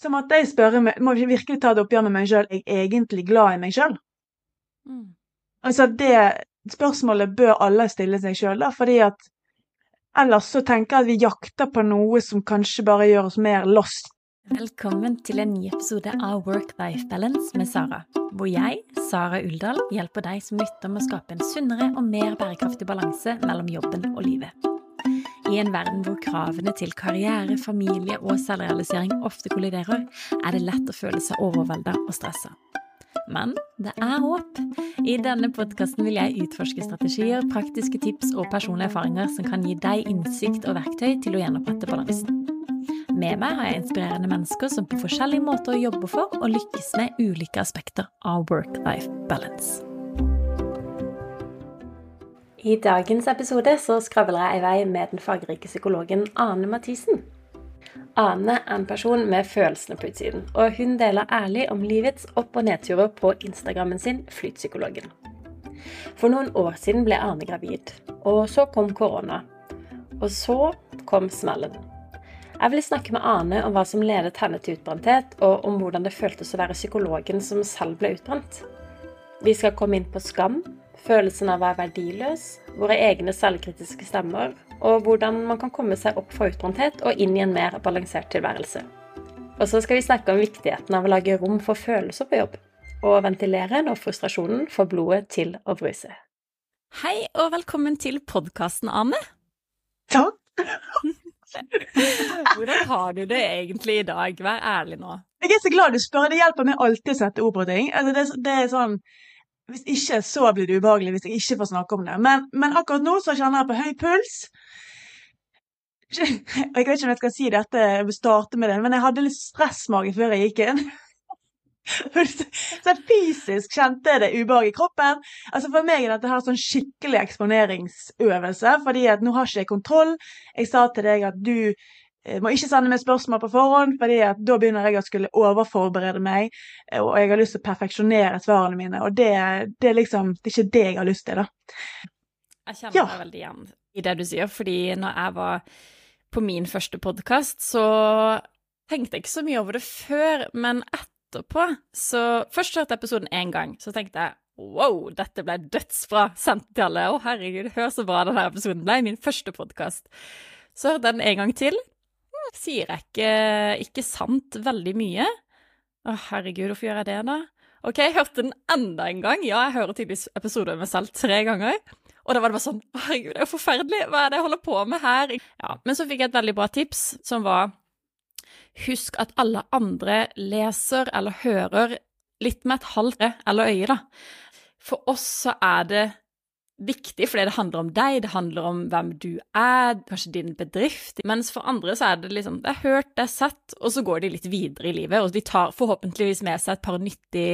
så måtte jeg spørre meg, må jeg virkelig ta det oppgjør med meg sjøl, er jeg egentlig glad i meg sjøl? Mm. Altså det spørsmålet bør alle stille seg sjøl, da, fordi at ellers så tenker jeg at vi jakter på noe som kanskje bare gjør oss mer lost. Velkommen til en ny episode av Work-Life Balance med Sara, hvor jeg, Sara Uldal, hjelper deg som lytter med å skape en sunnere og mer bærekraftig balanse mellom jobben og livet. I en verden hvor kravene til karriere, familie og selvrealisering ofte kolliderer, er det lett å føle seg overvelda og stressa. Men det er håp. I denne podkasten vil jeg utforske strategier, praktiske tips og personlige erfaringer som kan gi deg innsikt og verktøy til å gjenopprette balansen. Med meg har jeg inspirerende mennesker som på forskjellige måter jobber for å lykkes med ulike aspekter av work-life balance. I dagens episode så skravler jeg i vei med den fargerike psykologen Ane Mathisen. Ane er en person med følelsene på utsiden, og hun deler ærlig om livets opp- og nedturer på Instagrammen sin Flytpsykologen. For noen år siden ble Ane gravid, og så kom korona. Og så kom smellen. Jeg vil snakke med Ane om hva som ledet henne til utbrenthet, og om hvordan det føltes å være psykologen som selv ble utbrent. Vi skal komme inn på skam, følelsen av å være verdiløs, våre egne selvkritiske stemmer, og hvordan man kan komme seg opp fra utbrenthet og inn i en mer balansert tilværelse. Og så skal vi snakke om viktigheten av å lage rom for følelser på jobb, og ventilere når frustrasjonen får blodet til å bruse. Hei og velkommen til podkasten, Anne. Takk. Hvordan har du det egentlig i dag? Vær ærlig nå. Jeg er så glad du spør. Det hjelper meg alltid å sette ord på ting. Altså det, det er sånn Hvis ikke, så blir det ubehagelig hvis jeg ikke får snakke om det. Men, men akkurat nå så kjenner jeg på høy puls. Jeg vet ikke om jeg skal si dette, jeg vil starte med det, men jeg hadde litt stressmage før jeg gikk inn. Så fysisk kjente jeg det ubehag i kroppen. Altså For meg er dette her sånn skikkelig eksponeringsøvelse, fordi at nå har ikke jeg kontroll. Jeg sa til deg at du eh, må ikke sende meg spørsmål på forhånd, fordi da begynner jeg å skulle overforberede meg, eh, og jeg har lyst til å perfeksjonere svarene mine, og det, det, er liksom, det er ikke det jeg har lyst til, da. Jeg kjenner Ja. meg veldig igjen i det du sier, fordi når jeg var på min første podkast, så tenkte jeg ikke så mye over det før, men etterpå så Først hørte jeg episoden én gang, så tenkte jeg wow, dette ble dødsbra. Sendte til alle. Å, herregud, hør så bra denne episoden ble. Min første podkast. Så hørte jeg den en gang til. Sier jeg ikke, ikke sant veldig mye? Å, herregud, hvorfor gjør jeg det, da? OK, jeg hørte den enda en gang. Ja, jeg hører tydeligvis episoder med meg selv tre ganger. Og da var det bare sånn Herregud, det er jo forferdelig! Hva er det jeg holder på med her? Ja, Men så fikk jeg et veldig bra tips, som var Husk at alle andre leser eller hører litt med et halvt eller øye, da. For oss så er det viktig, fordi det handler om deg, det handler om hvem du er, kanskje din bedrift. Mens for andre så er det liksom Det er hørt, det er sett, og så går de litt videre i livet. Og de tar forhåpentligvis med seg et par nyttig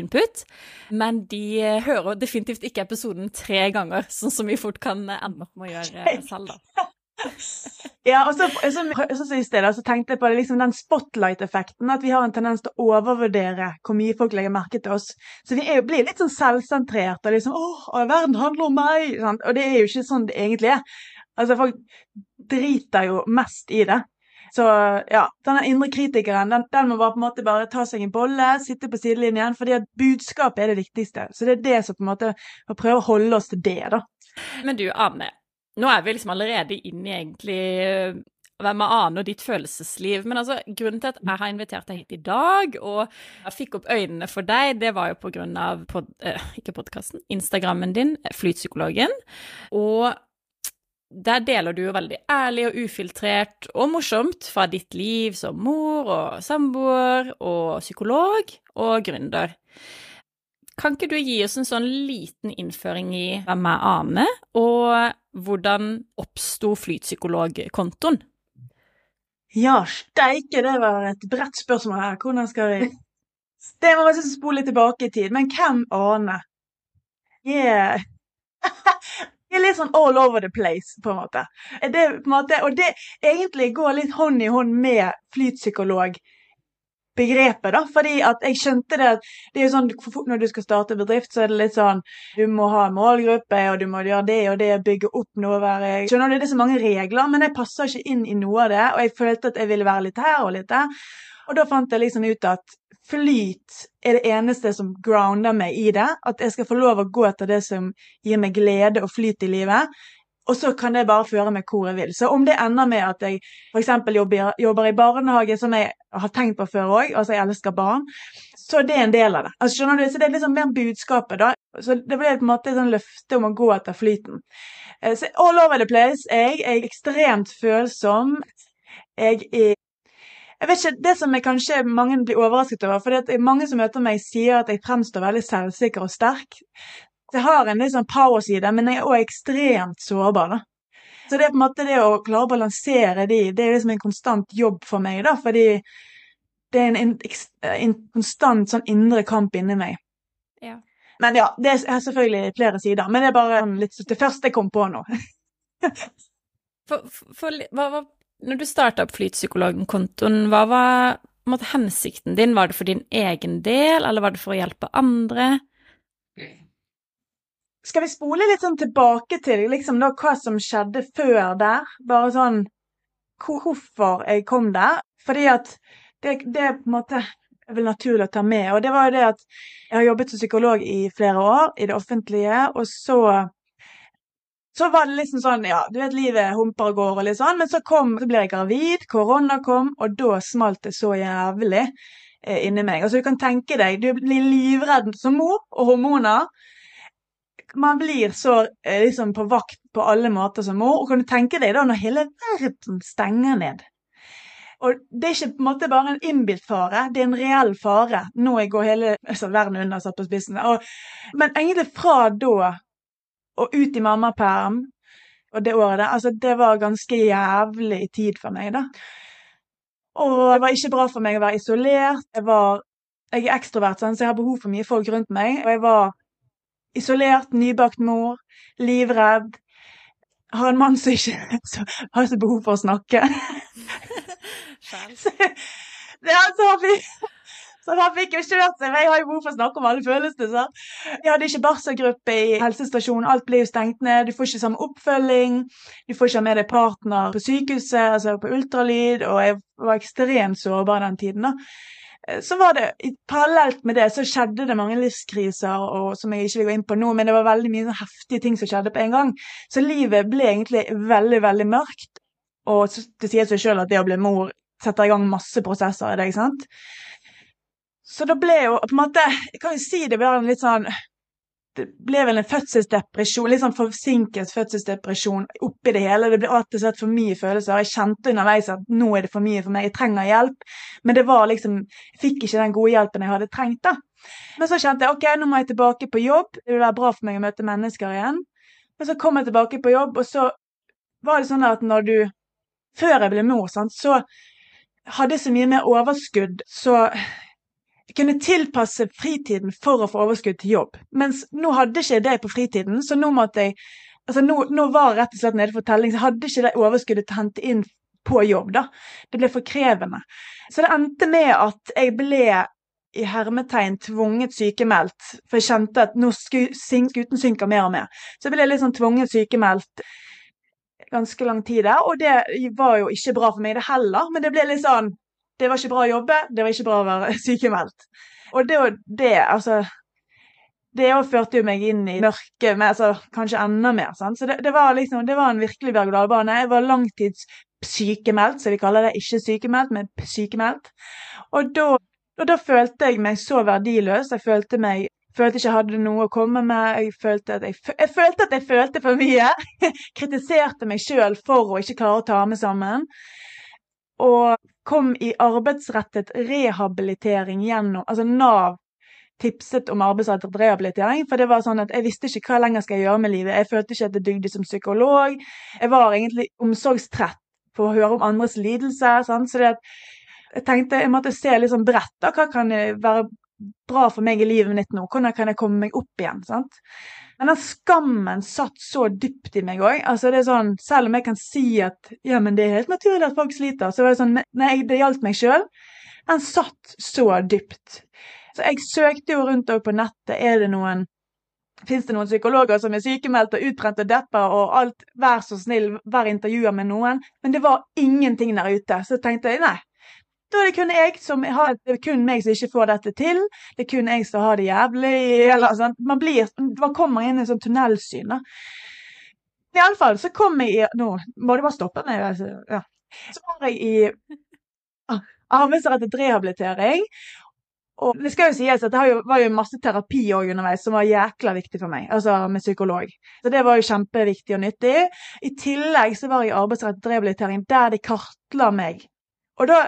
input, men de hører definitivt ikke episoden tre ganger, sånn som vi fort kan ende opp med å gjøre selv, da. Ja, og så, så, så så, det da, så tenkte jeg på det, liksom den spotlight-effekten, at vi har en tendens til å overvurdere hvor mye folk legger merke til oss. Så vi er, blir litt sånn selvsentrerte og liksom åh, verden handler om meg! Sant? Og det er jo ikke sånn det egentlig er. Altså, folk driter jo mest i det. Så ja, denne indre kritikeren, den, den må bare på en måte bare ta seg en bolle, sitte på sidelinjen, fordi at budskapet er det viktigste. Så det er det som på en måte, å prøve å holde oss til det, da. Men du, Ane, nå er vi liksom allerede inn i egentlig eh, hvem er Ane og ditt følelsesliv. Men altså, grunnen til at jeg har invitert deg hit i dag, og jeg fikk opp øynene for deg, det var jo på grunn av pod, eh, ikke podkasten, Instagrammen din, Flytpsykologen. Og der deler du jo veldig ærlig og ufiltrert og morsomt fra ditt liv som mor og samboer og psykolog og gründer. Kan ikke du gi oss en sånn liten innføring i hvem er Ane, og hvordan oppsto flytpsykologkontoen? Ja, steike, det var et bredt spørsmål her. Hvordan skal vi Det må jeg spole tilbake i tid. Men hvem aner? Yeah. jeg er litt sånn all over the place, på en måte. Det, på en måte og det egentlig går litt hånd i hånd med flytpsykologbegrepet, da. Fordi at jeg skjønte det at det er jo sånn når du skal starte bedrift, så er det litt sånn Du må ha en målgruppe, og du må gjøre det og det, bygge opp noe være Skjønner du, det er så mange regler, men jeg passer ikke inn i noe av det, og jeg følte at jeg ville være litt her og litt der. Og da fant jeg liksom ut at flyt er det eneste som grounder meg i det. At jeg skal få lov å gå etter det som gir meg glede og flyt i livet. Og så kan det bare føre meg hvor jeg vil. Så om det ender med at jeg f.eks. Jobber, jobber i barnehage, som jeg har tenkt på før òg, altså jeg elsker barn, så det er en del av det. Altså, skjønner du? Så det er liksom mer budskapet, da. Så det ble på en måte et sånn løfte om å gå etter flyten. Eh, så all over the place. Jeg er ekstremt følsom. Jeg er jeg vet ikke, Det som jeg kanskje mange blir overrasket over, for det er mange som møter meg, sier at jeg fremstår veldig selvsikker og sterk. Jeg har en litt sånn power-side, men jeg er òg ekstremt sårbar. da. Så det er på en måte det å klare å balansere de, det er liksom en konstant jobb for meg, da, fordi det er en, en, en konstant sånn indre kamp inni meg. Ja. Men ja, det er selvfølgelig flere sider, men det er bare litt det første jeg kom på nå. for, for, hva, hva, når du starta opp Flytpsykologen-kontoen, hva var måtte, hensikten din? Var det for din egen del, eller var det for å hjelpe andre? Skal vi spole litt sånn tilbake til liksom da, hva som skjedde før der? Bare sånn hvorfor jeg kom der. Fordi at det, det er på en måte vel naturlig å ta med. Og det var jo det at jeg har jobbet som psykolog i flere år i det offentlige, og så så var det liksom sånn, ja, du vet livet humper og går og litt sånn, men så kom, så ble jeg gravid, korona kom, og da smalt det så jævlig eh, inni meg. Altså du kan tenke deg, du blir livredd som mor og hormoner man blir så eh, liksom på vakt på alle måter som må. Og kan du tenke deg da når hele verden stenger ned? Og det er ikke på en måte bare en innbilt fare, det er en reell fare. Nå går hele altså, verden under satt på spissen. Og, men egentlig fra da og ut i mammaperm og det året der, altså det var ganske jævlig tid for meg, da. Og det var ikke bra for meg å være isolert. Jeg var jeg er ekstrovert, så jeg har behov for mye folk rundt meg. Og jeg var Isolert, nybakt mor, livredd. Har en mann som ikke så, har så behov for å snakke. så, det er så så han fikk jo ikke hørt seg, jeg har jo behov for å snakke om alle følelsene. Jeg hadde ikke barselgruppe i helsestasjonen, alt ble jo stengt ned. Du får ikke samme oppfølging. Du får ikke ha med deg partner på sykehuset, altså på ultralyd, og jeg var ekstremt sårbar den tiden. da. Eh, så var det, Parallelt med det så skjedde det mange livskriser og, som jeg ikke vil gå inn på nå, men det var veldig mye heftige ting som skjedde på en gang. Så livet ble egentlig veldig, veldig mørkt. Og det sier seg sjøl at det å bli mor setter i gang masse prosesser i det, ikke sant. Så da ble jo på en måte kan jo si det var en litt sånn ble vel en fødselsdepresjon, litt sånn forsinket fødselsdepresjon oppi det hele. Det ble rett og slett for mye følelser. Jeg kjente underveis at nå er det for mye for meg, jeg trenger hjelp. Men det var liksom Jeg fikk ikke den gode hjelpen jeg hadde trengt, da. Men så kjente jeg ok, nå må jeg tilbake på jobb. Det vil være bra for meg å møte mennesker igjen. Men så kom jeg tilbake på jobb, og så var det sånn at når du Før jeg ble mor, sant, så hadde jeg så mye mer overskudd, så kunne tilpasse fritiden for å få overskudd til jobb. Mens nå hadde ikke jeg det på fritiden, så nå måtte jeg altså nå, nå var rett og slett nede for telling, så jeg hadde ikke det overskuddet til å hente inn på jobb. da. Det ble for krevende. Så det endte med at jeg ble i hermetegn tvunget sykemeldt, for jeg kjente at nå skuten synker mer og mer. Så jeg ble litt sånn tvunget sykemeldt ganske lang tid der, og det var jo ikke bra for meg det heller, men det ble litt sånn det var ikke bra å jobbe, det var ikke bra å være sykemeldt. Og det og det, altså Det òg førte jo meg inn i mørket, med, altså, kanskje enda mer. Sant? Så det, det, var liksom, det var en virkelig berg-og-dal-bane. Jeg var langtidssykemeldt, så vi kaller det ikke sykemeldt, men sykemeldt. Og da, og da følte jeg meg så verdiløs. Jeg følte meg følte ikke jeg hadde noe å komme med. Jeg følte at jeg, jeg følte, at jeg følte for mye. Kritiserte meg sjøl for å ikke klare å ta meg sammen. Og kom i arbeidsrettet rehabilitering gjennom Altså Nav tipset om arbeidsrettet rehabilitering, for det var sånn at jeg visste ikke hva lenger skal jeg gjøre med livet. Jeg følte ikke at det dugde som psykolog. Jeg var egentlig omsorgstrett på å høre om andres lidelser. Sant? Så det at jeg tenkte jeg måtte se litt sånn bredt. da, Hva kan være bra for meg i livet mitt nå? Hvordan kan jeg komme meg opp igjen? sant? Men den skammen satt så dypt i meg òg. Altså sånn, selv om jeg kan si at ja, men det er helt naturlig at folk sliter, så var det sånn Nei, det gjaldt meg sjøl. Den satt så dypt. Så jeg søkte jo rundt på nettet. Er det noen Fins det noen psykologer som er sykemeldt og utbrent og deppa og alt? Vær så snill, vær intervjua med noen. Men det var ingenting der ute. Så tenkte jeg nei, Da er det kun jeg som har, det er kun meg som ikke får dette til. Det er kun jeg som har det jævlig. Eller, sånn. Man, blir, man kommer inn i en sånn tunnelsyn. da. Iallfall så kom jeg i Nå må du bare stoppe meg. altså, Ja. Så var jeg i ah, arbeidsrettet rehabilitering. Og det skal jo sies at det var jo masse terapi òg underveis som var jækla viktig for meg, altså med psykolog. Så det var jo kjempeviktig og nyttig. I tillegg så var jeg i arbeidsrettet rehabilitering der de kartla meg. Og da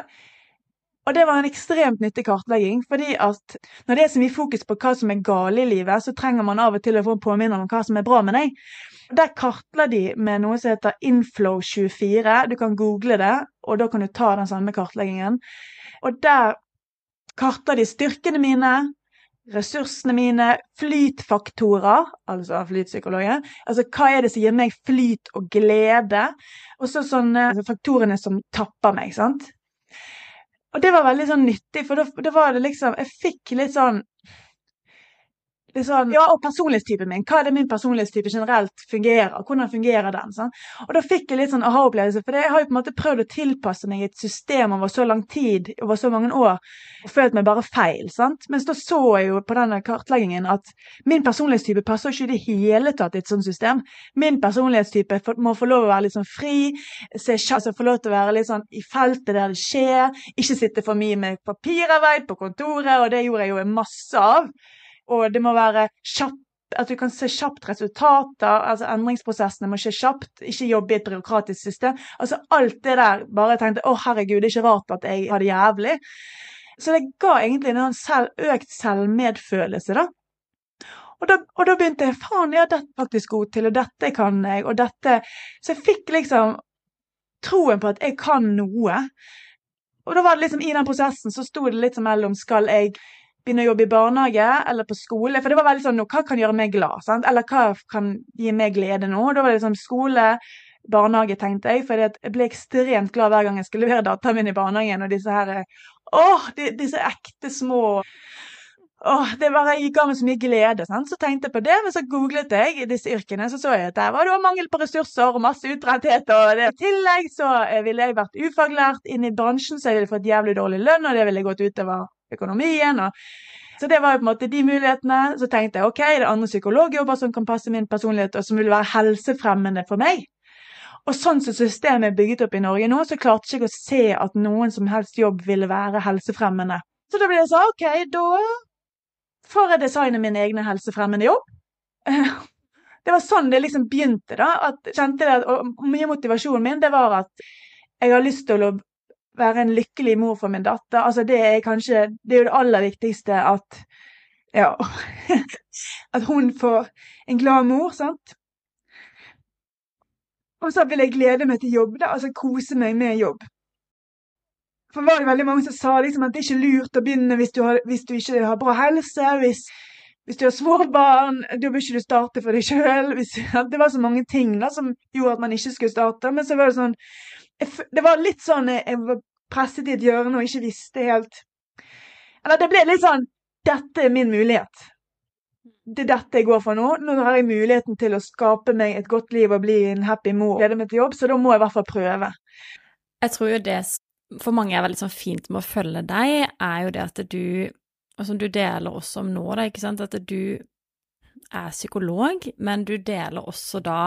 og det var en ekstremt nyttig kartlegging, fordi at når det er så mye fokus på hva som er galt i livet, så trenger man av og til å få en påminner om hva som er bra med deg. Der kartla de med noe som heter Inflow24. Du kan google det, og da kan du ta den samme kartleggingen. Og der kartla de styrkene mine, ressursene mine, flytfaktorer, altså flytpsykologer. Altså hva er det som gir meg flyt og glede? Og så sånne faktorene som tapper meg, sant. Og det var veldig sånn nyttig, for da var det liksom Jeg fikk litt sånn sånn, ja, og personlighetstypen min. Hva er det min personlighetstype generelt fungerer? Hvordan fungerer den? Sånn? Og da fikk jeg litt sånn aha-opplevelse, for jeg har jo på en måte prøvd å tilpasse meg et system over så lang tid, over så mange år, og følt meg bare feil. sant? Mens da så jeg jo på denne kartleggingen at min personlighetstype passer ikke i det hele tatt i et sånt system. Min personlighetstype må få lov å være litt sånn fri, se, altså få lov til å være litt sånn i feltet der det skjer, ikke sitte for mye med papirarbeid på kontoret, og det gjorde jeg jo masse av og det må være kjapt at du kan se kjapt resultater, altså endringsprosessene må skje kjapt, ikke jobbe i et byråkratisk system. Altså alt det der bare tenkte å herregud, det er ikke rart at jeg har det jævlig. Så det ga egentlig en selv, økt selvmedfølelse, da. Og da, og da begynte jeg faen, jeg er dette faktisk god til, og dette kan jeg, og dette Så jeg fikk liksom troen på at jeg kan noe. Og da var det liksom i den prosessen så sto det litt mellom skal jeg begynne å jobbe i barnehage eller på skole. For det var veldig sånn Hva kan gjøre meg glad? Sant? Eller hva kan gi meg glede nå? Da var det liksom skole, barnehage, tenkte jeg. For jeg ble ekstremt glad hver gang jeg skulle levere datteren min i barnehagen. Og disse her Åh, disse ekte små Åh, det bare av meg så mye glede. Sant? Så tenkte jeg på det, men så googlet jeg disse yrkene, så så jeg at det var mangel på ressurser og masse utbrenthet. Og det. I tillegg så ville jeg vært ufaglært inn i bransjen, så jeg ville fått jævlig dårlig lønn, og det ville gått utover økonomien. og så det var jo på en måte de mulighetene. Så tenkte jeg ok, det er andre psykologjobber som kan passe min personlighet, og som vil være helsefremmende for meg. Og sånn som systemet er bygget opp i Norge nå, så klarte jeg ikke å se at noen som helst jobb ville være helsefremmende. Så da ble jeg sånn ok, da får jeg designe min egne helsefremmende jobb. Det var sånn det liksom begynte, da. At, kjente det, og Mye motivasjonen min det var at jeg har lyst til å være en lykkelig mor for min datter. Altså, det er kanskje Det er jo det aller viktigste at Ja. At hun får en glad mor, sant. Og så vil jeg glede meg til jobb, da. Altså kose meg med jobb. For var det veldig mange som sa liksom at det er ikke lurt å begynne hvis du, har, hvis du ikke har bra helse. Hvis, hvis du har små barn, da bør ikke du starte for deg sjøl. Det var så mange ting da som gjorde at man ikke skulle starte. Men så var det sånn det var litt sånn jeg var presset i et hjørne og ikke visste helt Eller det ble litt sånn Dette er min mulighet. Det er dette jeg går for nå. Nå har jeg muligheten til å skape meg et godt liv og bli en happy mor. Glede meg til jobb, så da må jeg i hvert fall prøve. Jeg tror jo det for mange er veldig sånn fint med å følge deg, er jo det at du Og som du deler også om nå, da, ikke sant, at du er psykolog, men du deler også da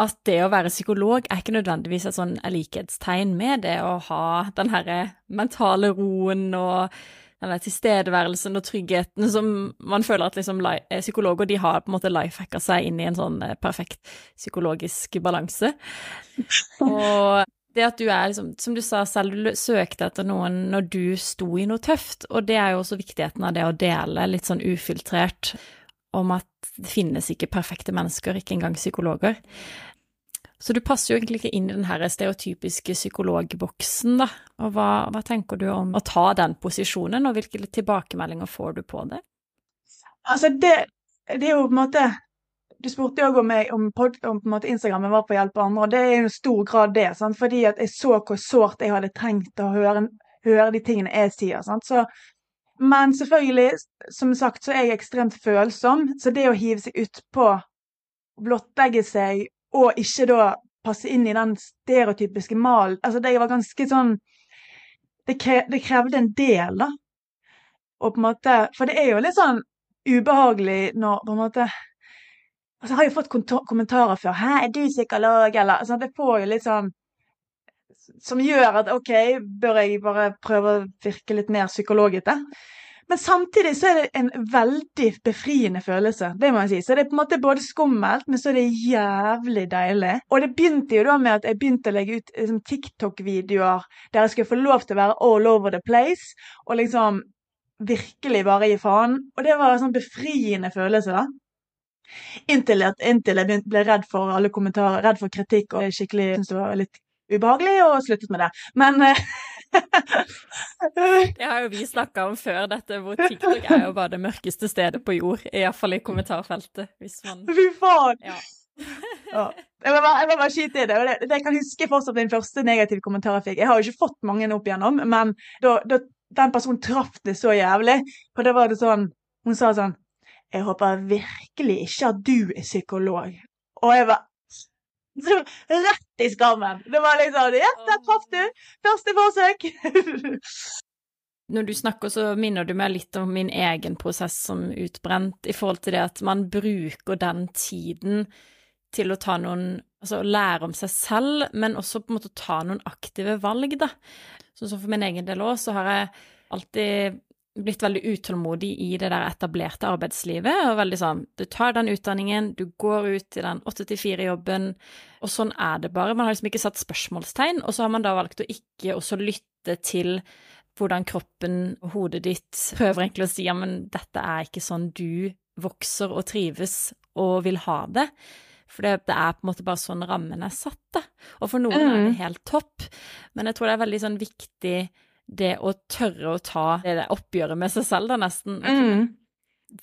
at det å være psykolog er ikke nødvendigvis et sånn likhetstegn med det å ha den herre mentale roen og den der tilstedeværelsen og tryggheten som man føler at liksom eh, psykologer de har på en måte lifehacka seg inn i en sånn eh, perfekt psykologisk balanse. Og det at du er liksom, som du sa selv, du søkte etter noen når du sto i noe tøft, og det er jo også viktigheten av det å dele litt sånn ufiltrert om at det finnes ikke perfekte mennesker, ikke engang psykologer. Så du passer jo egentlig ikke inn i den her stereotypiske psykologboksen, da. Og hva, hva, tenker du om å ta den posisjonen, og hvilke tilbakemeldinger får du på det? Altså, det, det er jo på en måte Du spurte jo om, jeg, om, om en måte Instagrammen var på å hjelpe andre, og det er jo i stor grad det. Sant? Fordi at jeg så hvor sårt jeg hadde trengt å høre, høre de tingene jeg sier. Sant? Så men selvfølgelig, som sagt, så er jeg ekstremt følsom, så det å hive seg utpå, blottlegge seg og ikke da passe inn i den stereotypiske malen. Altså, det var ganske sånn det, kre, det krevde en del, da. Og på en måte For det er jo litt sånn ubehagelig når på en måte Altså, jeg har jo fått kommentarer før 'Hæ, er du psykolog?' eller altså, Det får jo litt sånn Som gjør at OK, bør jeg bare prøve å virke litt mer psykologete? Men samtidig så er det en veldig befriende følelse, det må jeg si. Så det er på en måte både skummelt, men så er det jævlig deilig. Og det begynte jo da med at jeg begynte å legge ut liksom, TikTok-videoer der jeg skulle få lov til å være all over the place, og liksom virkelig bare gi faen. Og det var en sånn befriende følelse, da. Inntil, at, inntil jeg ble redd for alle kommentarer, redd for kritikk og skikkelig syntes det var litt ubehagelig, og sluttet med det. Men eh, Det har jo vi snakka om før, dette hvor TikTok er jo bare det mørkeste stedet på jord. Iallfall i kommentarfeltet, hvis man Fy faen! Ja. Ja. Jeg må bare, bare skyte i det. det, det. Jeg kan huske fortsatt min første negative kommentaren jeg fikk. Jeg har jo ikke fått mange opp igjennom, men da, da den personen traff det så jævlig. For da var det sånn Hun sa sånn Jeg håper virkelig ikke at du er psykolog. Og jeg var Rett i skammen. Det var liksom Ja, der traff du! Første forsøk! Når du snakker, så minner du meg litt om min egen prosess som utbrent, i forhold til det at man bruker den tiden til å ta noen Altså lære om seg selv, men også på en måte ta noen aktive valg, da. Sånn som for min egen del òg, så har jeg alltid blitt veldig utålmodig i det der etablerte arbeidslivet, og veldig sånn Du tar den utdanningen, du går ut i den åtte til fire-jobben, og sånn er det bare. Man har liksom ikke satt spørsmålstegn, og så har man da valgt å ikke også lytte til hvordan kroppen og hodet ditt prøver egentlig å si ja, men dette er ikke sånn du vokser og trives og vil ha det. For det, det er på en måte bare sånn rammen er satt, da. Og for noen er det Mm. helt topp, men jeg tror det er veldig sånn viktig det å tørre å ta det der oppgjøret med seg selv, da, nesten. Mm.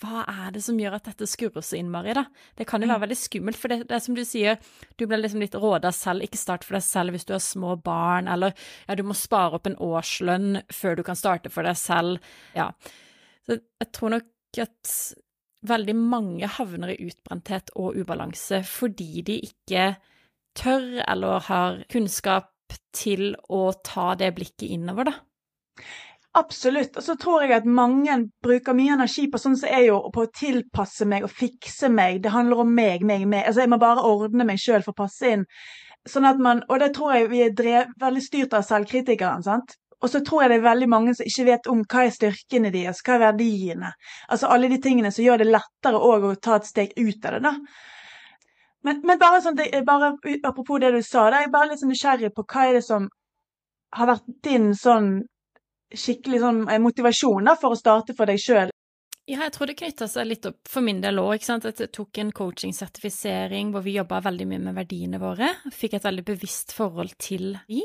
Hva er det som gjør at dette skurrer så innmari, da? Det kan jo Mm. være veldig skummelt, for det, det er som du sier, du blir liksom litt råda selv, ikke start for deg selv hvis du har små barn, eller ja, du må spare opp en årslønn før du kan starte for deg selv, ja. Så jeg tror nok at veldig mange havner i utbrenthet og ubalanse fordi de ikke tør eller har kunnskap til å ta det blikket innover, da. Absolutt. Og så tror jeg at mange bruker mye energi på sånn som er jo på å tilpasse meg og fikse meg. Det handler om meg, meg, meg. Altså jeg må bare ordne meg sjøl for å passe inn. Sånn at man, og det tror jeg vi er drev, veldig styrt av selvkritikeren. sant? Og så tror jeg det er veldig mange som ikke vet om hva er styrkene deres, hva er verdiene. Altså alle de tingene som gjør det lettere òg å ta et steg ut av det, da. Men, men bare sånn, det, bare apropos det du sa, da, jeg er bare litt sånn nysgjerrig på hva er det som har vært din sånn skikkelig sånn eh, motivasjon da, for å starte for deg sjøl. Ja, jeg tror det knytta seg litt opp for min del òg, jeg tok en coaching-sertifisering hvor vi jobba veldig mye med verdiene våre. Fikk et veldig bevisst forhold til de.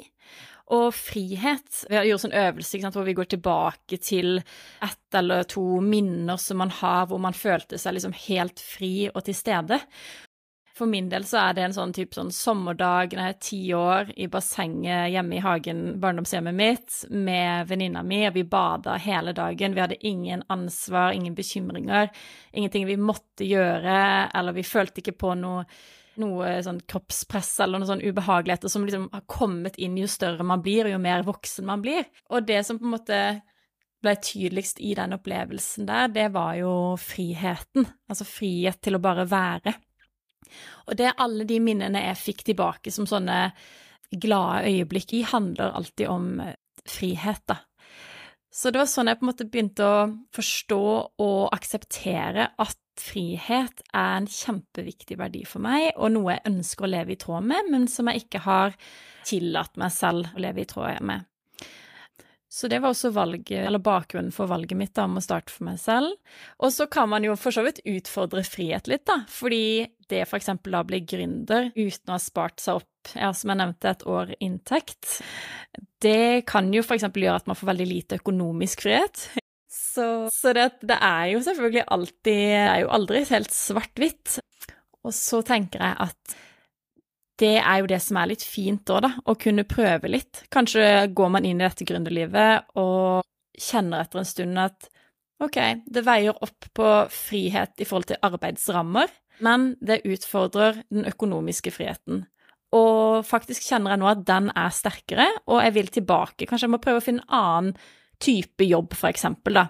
Og frihet. Vi har gjort en øvelse sant, hvor vi går tilbake til ett eller to minner som man har, hvor man følte seg liksom helt fri og til stede. For min del så er det en sånn type sånn sommerdag når jeg er ti år, i bassenget hjemme i hagen, barndomshjemmet mitt, med venninna mi, og vi bada hele dagen. Vi hadde ingen ansvar, ingen bekymringer, ingenting vi måtte gjøre, eller vi følte ikke på noe, noe sånn kroppspress eller noen sånn ubehageligheter som liksom har kommet inn jo større man blir, og jo mer voksen man blir. Og det som på en måte ble tydeligst i den opplevelsen der, det var jo friheten. Altså frihet til å bare være. Og det alle de minnene jeg fikk tilbake som sånne glade øyeblikk i, handler alltid om eh, frihet, da. Så det var sånn jeg på en måte begynte å forstå og akseptere at frihet er en kjempeviktig verdi for meg, og noe jeg ønsker å leve i tråd med, men som jeg ikke har tillatt meg selv å leve i tråd med. Så det var også valget, eller bakgrunnen for valget mitt da, om å starte for meg selv. Og så kan man jo for så vidt utfordre frihet litt, da, fordi det eksempel da bli gründer uten å ha spart seg opp, ja, som jeg nevnte, et år inntekt, det kan jo eksempel gjøre at man får veldig lite økonomisk frihet. Så, så det, det er jo selvfølgelig alltid Det er jo aldri helt svart-hvitt. Og så tenker jeg at det er jo det som er litt fint òg, da, å kunne prøve litt. Kanskje går man inn i dette gründerlivet og kjenner etter en stund at ok, det veier opp på frihet i forhold til arbeidsrammer, men det utfordrer den økonomiske friheten. Og faktisk kjenner jeg nå at den er sterkere, og jeg vil tilbake. Kanskje jeg må prøve å finne en annen type jobb, for eksempel, da.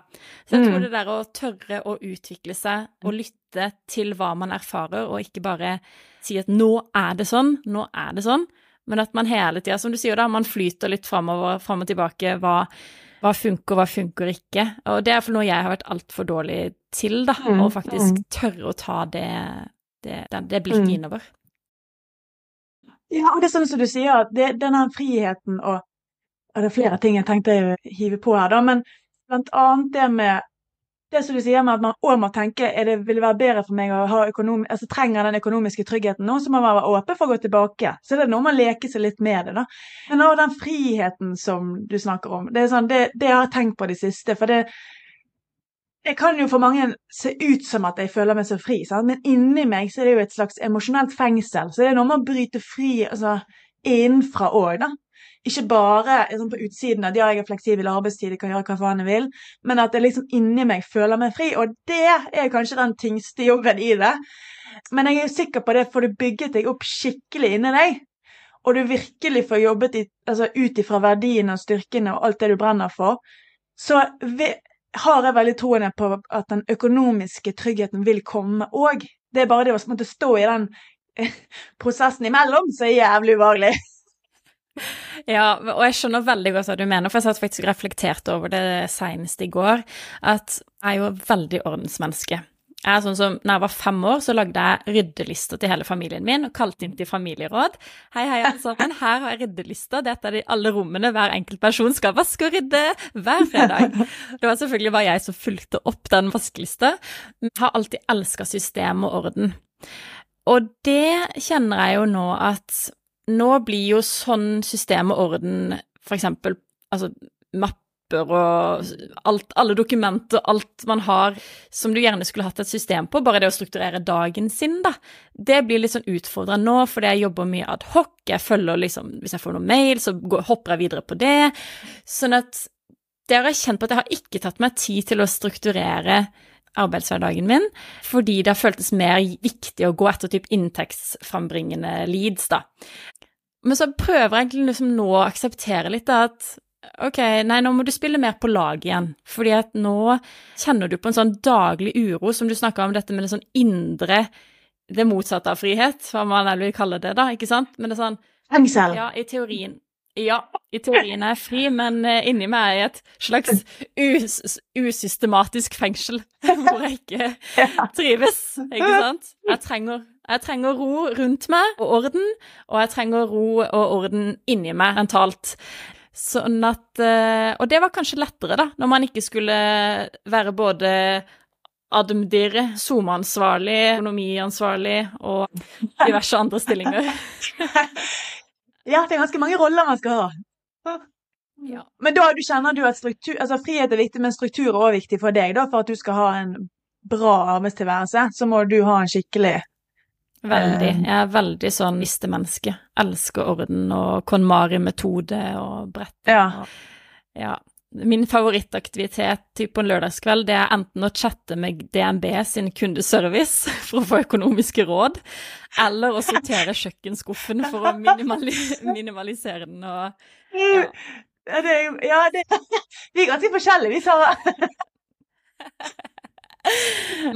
Så jeg tror Mm. det der å tørre å utvikle seg og lytte til hva man erfarer, og ikke bare si at nå er det sånn, nå er det sånn, men at man hele tida, som du sier da, man flyter litt framover, fram og tilbake, hva, hva funker, hva funker ikke. Og det er for noe jeg har vært altfor dårlig til, da, Mm, å faktisk mm. tørre å ta det, det, det, blikket Mm. innover. Ja, og det er sånn som du sier, at det, denne friheten og og Det er flere ting jeg tenkte å hive på her, da, men blant annet det med det som du sier med at man òg må tenke er det vil være bedre for meg å ha økonom, altså trenger den økonomiske tryggheten nå, så må man være åpen for å gå tilbake. Så det er noe man leker seg litt med det, da. Men òg den friheten som du snakker om, det er sånn, det, det har jeg tenkt på det siste. For det Jeg kan jo for mange se ut som at jeg føler meg så fri, sant? men inni meg så er det jo et slags emosjonelt fengsel. Så det er noe med å bryte fri altså, innenfra òg, da. Ikke bare liksom, på utsiden at ja, jeg har fleksibel arbeidstid, jeg kan gjøre hva faen jeg vil, men at jeg liksom inni meg føler meg fri. Og det er kanskje den tyngste jobben i det. Men jeg er jo sikker på det, for du bygget deg opp skikkelig inni deg, og du virkelig får jobbet i, altså, ut ifra verdiene og styrkene og alt det du brenner for, så vi, har jeg veldig troen på at den økonomiske tryggheten vil komme òg. Det er bare det å måtte stå i den eh, prosessen imellom som er jævlig ubehagelig. Ja, og jeg skjønner veldig godt hva du mener, for jeg satt faktisk reflektert over det senest i går, at jeg er jo veldig ordensmenneske. Jeg er sånn som, når jeg var fem år, så lagde jeg ryddelister til hele familien min, og kalte inn til familieråd. Hei, hei, alle sammen, her har jeg ryddelister. Dette er de alle rommene hver enkelt person skal vaske og rydde hver fredag. Det var selvfølgelig bare jeg som fulgte opp den vaskelista. Jeg har alltid elska system og orden. Og det kjenner jeg jo nå at nå blir jo sånn system og orden, for eksempel altså mapper og alt, alle dokumenter, alt man har som du gjerne skulle hatt et system på, bare det å strukturere dagen sin, da, det blir litt sånn utfordra nå, fordi jeg jobber mye ad hoc, jeg følger liksom, hvis jeg får noen mail, så går, hopper jeg videre på det, sånn at det har jeg kjent på at jeg har ikke tatt meg tid til å strukturere arbeidshverdagen min, fordi det har føltes mer viktig å gå etter typ inntektsframbringende leads, da. Men så prøver jeg egentlig liksom nå å akseptere litt da at ok, nei, nå må du spille mer på lag igjen, fordi at nå kjenner du på en sånn daglig uro, som du snakka om dette med det sånn indre Det motsatte av frihet, hva man vel vil kalle det, da, ikke sant? Men det er sånn Fengsel. ja, i teorien. Ja, i teorien er jeg fri, men eh, inni meg er jeg et slags us usystematisk fengsel hvor jeg ikke trives, ikke sant? Jeg trenger, jeg trenger ro rundt meg og orden, og jeg trenger ro og orden inni meg mentalt. Sånn at eh, Og det var kanskje lettere, da, når man ikke skulle være både Admdir, SoMe-ansvarlig, økonomiansvarlig og diverse andre stillinger. Ja, det er ganske mange roller man skal ha. Ja. Men da du kjenner du at struktur, altså frihet er viktig, men struktur er også viktig for deg, da, for at du skal ha en bra arbeidstilværelse, så må du ha en skikkelig Veldig. Eh. Jeg er veldig sånn listemenneske. Elsker orden og KonMari-metode og brett. Ja. Og, ja. Min favorittaktivitet på en lørdagskveld det er enten å chatte med DNB sin kundeservice for å få økonomiske råd, eller å sortere kjøkkenskuffen for å minimali minimalisere den og Ja, det, er ja det, vi er ganske forskjellige, vi, Sara.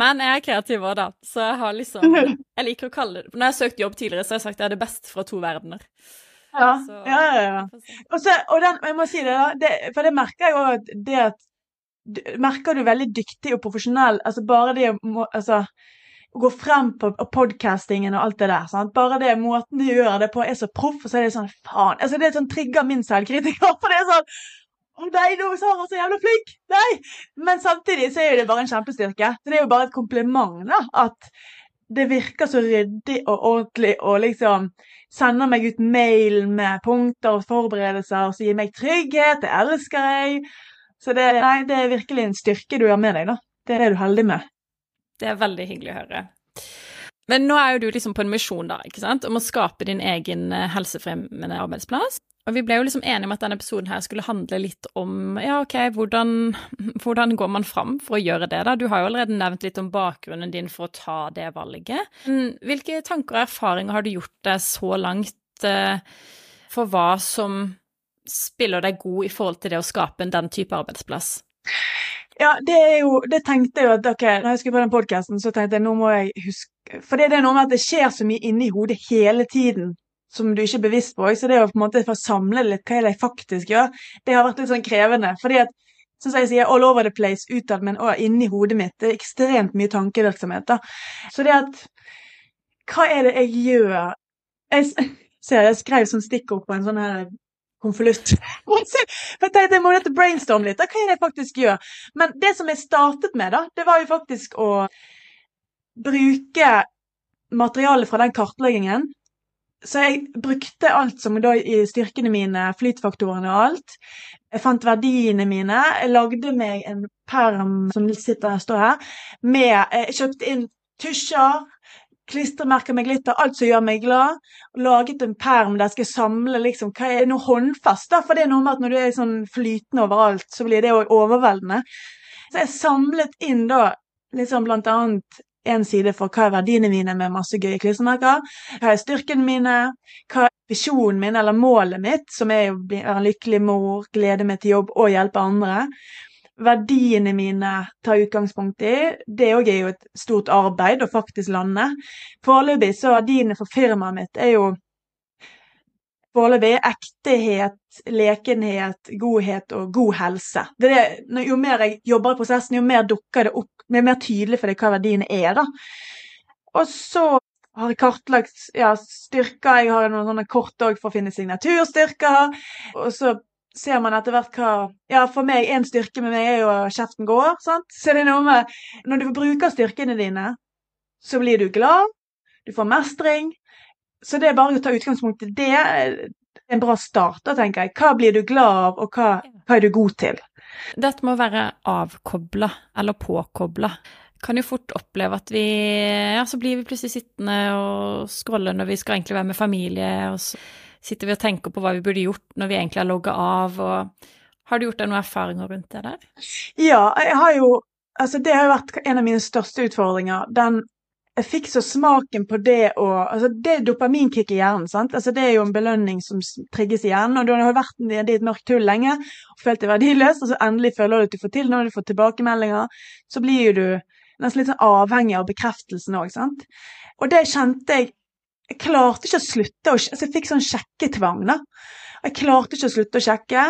Men jeg er kreativ òg, da, så jeg har liksom Jeg liker å kalle det Når jeg har søkt jobb tidligere, så har jeg sagt at det er det beste fra to verdener. Ja, Så- ja, ja. Og, så, og den, jeg må si det, da, det, for det merker jeg jo at det at Merker du veldig dyktig og profesjonell Altså bare det å altså, gå frem på podkastingen og alt det der. Sant? Bare det måten du gjør det på er så proff, og så er det sånn faen altså Det sånn trigger min selvkritiker, for det er sånn å nei, nå er Sara så jævla flink! Nei! Men samtidig så er jo det bare en kjempestyrke. Så det er jo bare et kompliment, da. At det virker så ryddig og ordentlig og liksom sender meg ut mail med punkter og forberedelser som gir meg trygghet. Det elsker jeg. Så det, nei, det er virkelig en styrke du har med deg, da. Det er du heldig med. Det er veldig hyggelig å høre. Men nå er jo du liksom på en misjon, da, ikke sant, om å skape din egen eh, helsefremmende arbeidsplass. Og vi ble jo liksom enige om at denne episoden her skulle handle litt om ja, ok, hvordan, hvordan går man fram for å gjøre det, da? Du har jo allerede nevnt litt om bakgrunnen din for å ta det valget. Hvilke tanker og erfaringer har du gjort deg så langt eh, for hva som spiller deg god i forhold til det å skape den type arbeidsplass? Ja, det er jo Det tenkte jeg jo at ok, når jeg skulle på den podkasten, så tenkte jeg nå må jeg huske For det er noe med at det skjer så mye inni hodet hele tiden som du ikke er bevisst på. Så det å på en måte få samle litt hva er jeg faktisk gjør, det har vært litt sånn krevende. fordi at som jeg sier, all over the place utad, men òg inni hodet mitt. Det er ekstremt mye tankevirksomhet. da. Så det at Hva er det jeg gjør? Jeg ser jeg skrev sånn stikkord på en sånn her konvolutt. jeg tenkte jeg må dette brainstorme litt. Da, hva er det jeg faktisk gjør? Men det som jeg startet med, da, det var jo faktisk å bruke materialet fra den kartleggingen. Så jeg brukte alt som da i styrkene mine, flytfaktorene og alt. Jeg fant verdiene mine. Jeg lagde meg en perm som sitter her, står her, med Jeg kjøpte inn tusjer, klistremerker med glitter, alt som gjør meg glad. Laget en perm der jeg skal samle liksom, hva er noe håndfast. da, For det er noe med at når du er sånn flytende overalt, så blir det òg overveldende. Så jeg samlet inn da liksom blant annet en side for hva er verdiene mine med masse gøye klistremerker. Hva er styrkene mine? Hva er visjonen min eller målet mitt, som er å være en lykkelig mor, glede meg til jobb og hjelpe andre verdiene mine tar utgangspunkt i. Det òg er jo et stort arbeid å faktisk lande. Foreløpig så verdiene for firmaet mitt er jo foreløpig ektehet, lekenhet, godhet og god helse. Det det, jo mer jeg jobber i prosessen, jo mer dukker det opp, jo er mer tydelig for deg hva verdiene er. da. Og så har jeg kartlagt ja, styrker. Jeg har noen sånne kort òg for å finne signaturstyrker. Og så ser man etter hvert hva Ja, for meg, en styrke med meg er jo kjeften går, sant. Så det er noe med Når du bruker styrkene dine, så blir du glad, du får mestring. Så det er bare å ta utgangspunkt i det. er en bra start, da, tenker jeg. Hva blir du glad av, og hva, hva er du god til? Dette med å være avkobla, eller påkobla. Kan jo fort oppleve at vi Ja, så blir vi plutselig sittende og scrolle når vi skal egentlig være med familie, og så sitter vi og tenker på hva vi burde gjort når vi egentlig har logga av, og har du gjort deg noen erfaringer rundt det der? Ja, jeg har jo Altså, det har jo vært en av mine største utfordringer. Den jeg fikk så smaken på det å altså Det er dopaminkick i hjernen. sant? Altså Det er jo en belønning som trigges i hjernen. og Du har vært nede i et mørkt hull lenge og følt deg verdiløs, og så endelig føler du at du får til når du får tilbakemeldinger. Så blir jo du nesten litt sånn avhengig av bekreftelsen òg. Og det kjente jeg jeg klarte ikke å slutte å altså Jeg fikk sånn sjekketvang, da. Jeg klarte ikke å slutte å sjekke.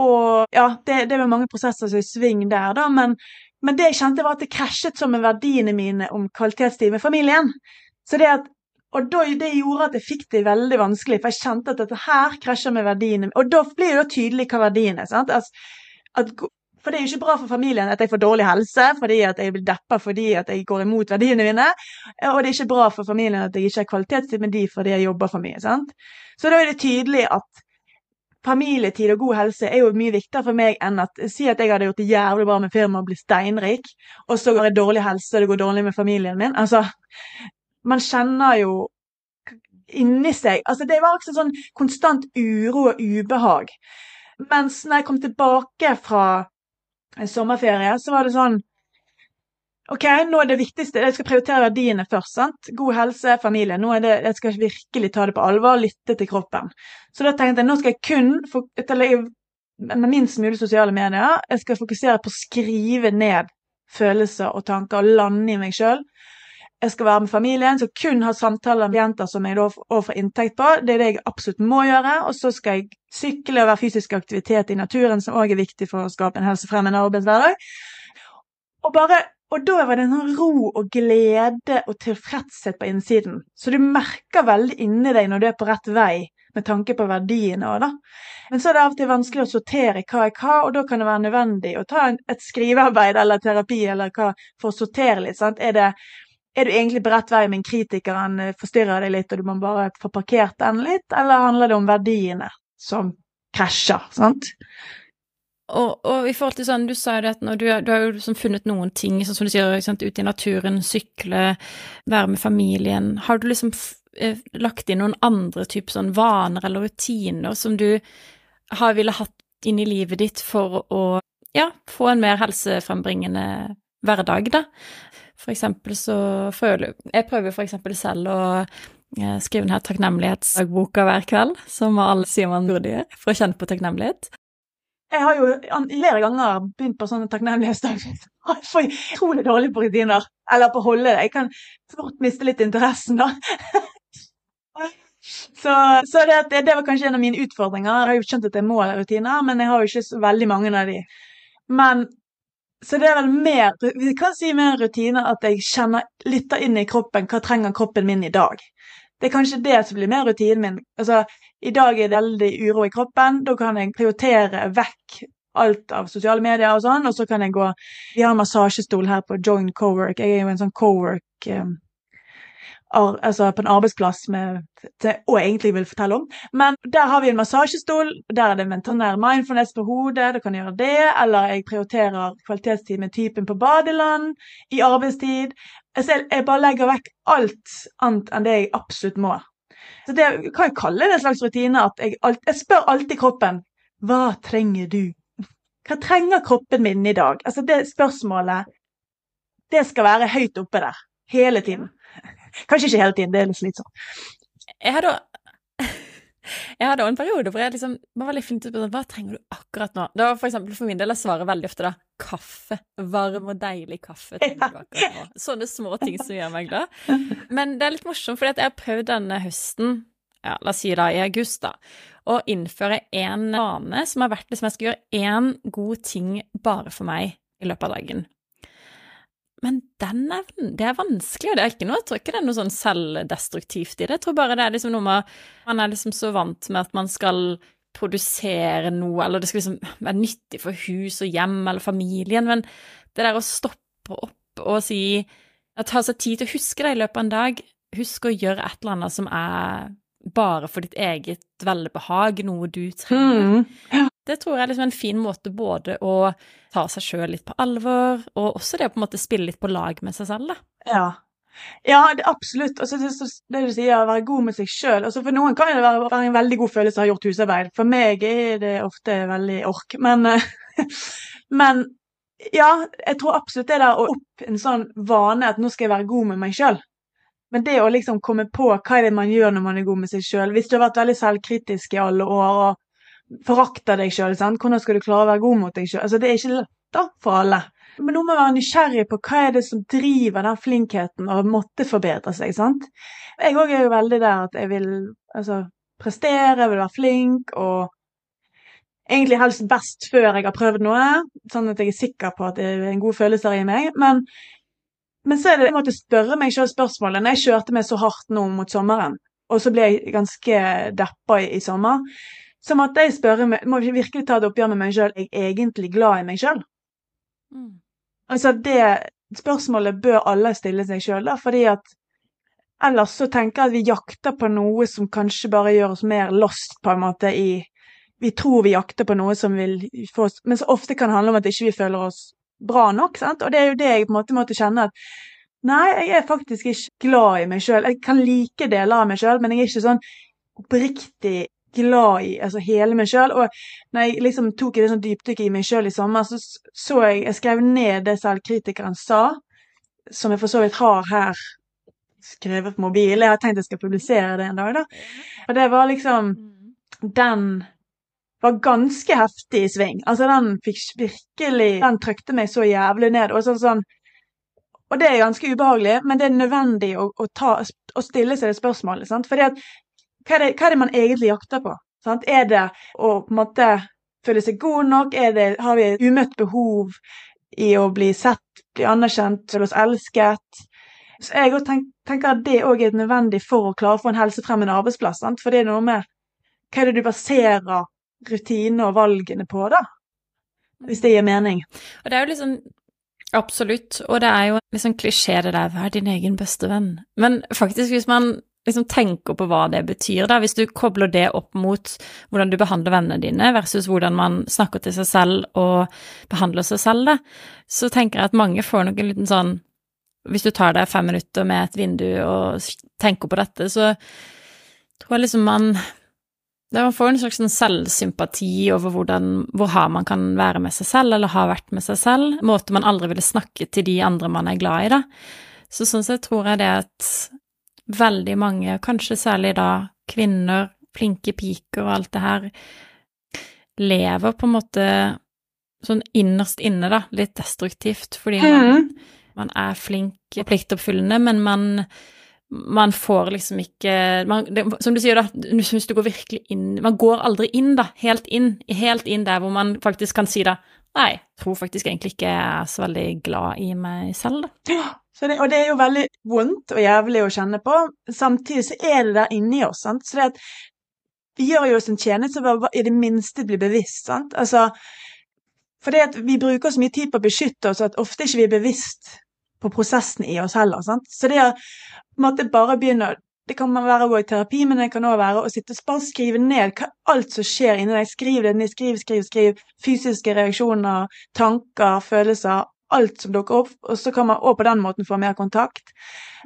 Og ja, det, det er mange prosesser som er i sving der, da, men, men, det jeg kjente, var at det krasjet som med verdiene mine om kvalitetstid med familien. Så det at og det gjorde at jeg fikk det veldig vanskelig, for jeg kjente at dette her krasjer med verdiene. Og da blir det jo tydelig hva verdiene er. sant? Altså, at for det er jo ikke bra for familien at jeg får dårlig helse fordi at jeg blir deppa fordi at jeg går imot verdiene mine. Og det er ikke bra for familien at jeg ikke har kvalitetstid med de fordi jeg jobber for mye. sant? Så da er det tydelig at familietid og god helse er jo mye viktigere for meg enn at si at jeg hadde gjort det jævlig bra med firmaet og blitt steinrik, og så går jeg dårlig helse og det går dårlig med familien min. Altså, man kjenner jo inni seg Altså, det var også sånn konstant uro og ubehag. Mens når jeg kom tilbake fra sommerferie, så var det sånn OK, nå er det viktigste Jeg skal prioritere verdiene først. sant? God helse, familie. Nå er det, Jeg skal virkelig ta det på alvor, lytte til kroppen. Så da tenkte jeg nå skal jeg kun med minst mulig sosiale medier. Jeg skal fokusere på å skrive ned følelser og tanker og lande i meg sjøl. Jeg skal være med familien, så kun ha samtaler med jenter som jeg da får inntekt på. Det er det jeg absolutt må gjøre. Og så skal jeg sykle og være fysisk aktivitet i naturen, som òg er viktig for å skape en helsefremmende arbeidshverdag. Og, bare, og da var det en sånn ro og glede og tilfredshet på innsiden. Så du merker veldig inni deg når du er på rett vei med tanke på verdiene òg, da. Men så er det av og til vanskelig å sortere hva er hva, og da kan det være nødvendig å ta et skrivearbeid eller terapi eller hva for å sortere litt. sant? Er det er du egentlig på rett vei, men kritikeren eh, forstyrrer deg litt, og du må bare få parkert den litt, eller handler det om verdiene som krasjer, sant? Og, og, i forhold til sånn, du sa jo det at du, du, har jo liksom funnet noen ting, sånn som du sier, sant, ute i naturen, sykle, være med familien. Har du liksom eh, lagt inn noen andre typer sånn vaner eller rutiner som du har ville hatt inn i livet ditt for å ja, få en mer helsefrembringende hverdag, da? For eksempel så føler Jeg prøver for eksempel selv å eh, skrive denne takknemlighetsdagboka hver kveld, som alle sier man burde gjøre, for å kjenne på takknemlighet. Jeg har jo flere ganger begynt på sånne takknemlighetsdager. Jeg får utrolig dårlig på rutiner. Eller på å holde det. Jeg kan fort miste litt interessen, da. Så, så det, det var kanskje en av mine utfordringer. Jeg har jo skjønt at jeg må ha rutiner, men jeg har jo ikke så veldig mange av de. Men så det er vel mer Vi kan si mer rutiner at jeg kjenner litt inn i kroppen. Hva trenger kroppen min i dag? Det er kanskje det som blir mer rutinen min. Altså, i dag er det veldig uro i kroppen. Da kan jeg prioritere vekk alt av sosiale medier og sånn, og så kan jeg gå Vi har en massasjestol her på Join Cowork. Jeg er jo en sånn cowork um, ar, Altså på en arbeidsplass med det og egentlig vil fortelle om. Men der har vi en massasjestol. Der er det mentanær mindfulness på hodet. Du kan gjøre det. Eller jeg prioriterer kvalitetstid med typen på badeland i arbeidstid. Jeg, jeg bare legger vekk alt annet enn det jeg absolutt må. Så det kan jeg kalle det en slags rutine. at Jeg, alt, jeg spør alltid kroppen hva trenger du? Hva trenger kroppen min i dag? Altså Det spørsmålet det skal være høyt oppe der. Hele tiden. Kanskje ikke hele tiden, det er litt slitsomt. Jeg hadde jeg hadde også en periode hvor jeg liksom var veldig flink til å spørre hva trenger du akkurat nå. Det var for eksempel for min del jeg svarer veldig ofte da kaffe. Varm og deilig kaffe trenger du akkurat nå. Sånne små ting som gjør meg glad. Men det er litt morsomt, fordi jeg har prøvd denne høsten, ja, la oss si da i august, da, å innføre en vane som har vært liksom jeg skal gjøre én god ting bare for meg i løpet av dagen. Men den evnen, det er vanskelig, og det er ikke noe, jeg tror ikke det er noe sånn selvdestruktivt i det. Jeg tror bare det er liksom noe med Man er liksom så vant med at man skal produsere noe, eller det skal liksom være nyttig for hus og hjem eller familien, men det der å stoppe opp og si Ta seg tid til å huske det i løpet av en dag. Husk å gjøre et eller annet som er bare for ditt eget velbehag, noe du trenger. Mm. Det tror jeg er liksom en fin måte både å ta seg sjøl litt på alvor, og også det å på en måte spille litt på lag med seg selv, da. Ja. Ja, det, absolutt. Altså, det, det du sier, å være god med seg sjøl. Altså, for noen kan det være, være en veldig god følelse å ha gjort husarbeid. For meg er det ofte veldig ork. Men, men ja, jeg tror absolutt det der å opp en sånn vane at nå skal jeg være god med meg sjøl. Men det å liksom komme på hva er det man gjør når man er god med seg sjøl Hvis du har vært veldig selvkritisk i alle år og forakter deg sjøl, hvordan skal du klare å være god mot deg sjøl? Altså, det er ikke lett da, for alle. Men nå må være nysgjerrig på hva er det som driver den flinkheten og måtte forbedre seg. sant? Jeg òg er jo veldig der at jeg vil altså, prestere, jeg vil være flink og egentlig helst best før jeg har prøvd noe, sånn at jeg er sikker på at det er en god følelse i meg. Men, men så er det jeg måtte spørre meg sjøl spørsmålet når jeg kjørte meg så hardt nå mot sommeren, og så ble jeg ganske deppa i, i sommer, så måtte jeg spørre meg, må jeg virkelig ta det oppgjør med meg sjøl, er jeg egentlig glad i meg sjøl? Mm. Altså det spørsmålet bør alle stille seg sjøl, fordi at ellers så tenker jeg at vi jakter på noe som kanskje bare gjør oss mer lost, på en måte, i Vi tror vi jakter på noe som vil få oss Men så ofte kan det handle om at ikke vi føler oss bra nok, sant, og det er jo det jeg på en måte måtte kjenne at Nei, jeg er faktisk ikke glad i meg sjøl. Jeg kan like deler av meg sjøl, men jeg er ikke sånn oppriktig glad i altså hele meg sjøl. Og når jeg liksom tok et sånn dypdykk i meg sjøl i sommer, så så jeg Jeg skrev ned det selvkritikeren sa, som jeg for så vidt har her skrevet på mobil. Jeg har tenkt jeg skal publisere det en dag, da. Og det var liksom Den var ganske heftig i sving. Altså, den fikk virkelig Den trykte meg så jævlig ned. Og sånn sånn og det er ganske ubehagelig, men det er nødvendig å, å, ta, å stille seg det spørsmålet. Sant? Fordi at hva er, det, hva er det man egentlig jakter på? Sant? Er det å på en måte føle seg god nok? Det, har vi et umøtt behov i å bli sett, bli anerkjent, føle oss elsket? Så jeg tenk, tenker at det òg er nødvendig for å klare å få en helsefremmende arbeidsplass. Sant? For det er noe med hva er det du baserer rutinene og valgene på, da? Hvis det gir mening. Og det er jo liksom Absolutt, og det er jo liksom klisjé det der 'vær din egen beste venn', men faktisk hvis man liksom tenker på hva det betyr, da, hvis du kobler det opp mot hvordan du behandler vennene dine versus hvordan man snakker til seg selv og behandler seg selv, da, så tenker jeg at mange får nok en liten sånn Hvis du tar deg fem minutter med et vindu og tenker på dette, så tror jeg liksom man Man får en slags sånn selvsympati over hvordan, hvor hard man kan være med seg selv, eller har vært med seg selv. Måter man aldri ville snakke til de andre man er glad i, da. Så sånn sett tror jeg det at veldig mange, kanskje særlig da kvinner, flinke piker og alt det her, lever på en måte sånn innerst inne, da, litt destruktivt, fordi man, man er flink og pliktoppfyllende, men man, man får liksom ikke man, det, Som du sier, da, hvis du går virkelig inn Man går aldri inn, da, helt inn, helt inn der hvor man faktisk kan si da Nei, jeg tror faktisk egentlig ikke jeg er så veldig glad i meg selv, da. Ja, det, og det er jo veldig vondt og jævlig å kjenne på. Samtidig så er det der inni oss, sant. Så det at vi gjør jo oss en tjeneste ved å i det minste bli bevisst, sant. Altså, for det at vi bruker så mye tid på å beskytte oss at ofte ikke vi er bevisst på prosessen i oss heller. sant? Så det å måte bare begynne det kan være å gå i terapi, men det kan òg være å sitte og bare skrive ned hva, alt som skjer inni deg. Skriv det ned, skriv, skriv, skriv. Fysiske reaksjoner, tanker, følelser. Alt som dukker opp. Og så kan man òg på den måten få mer kontakt.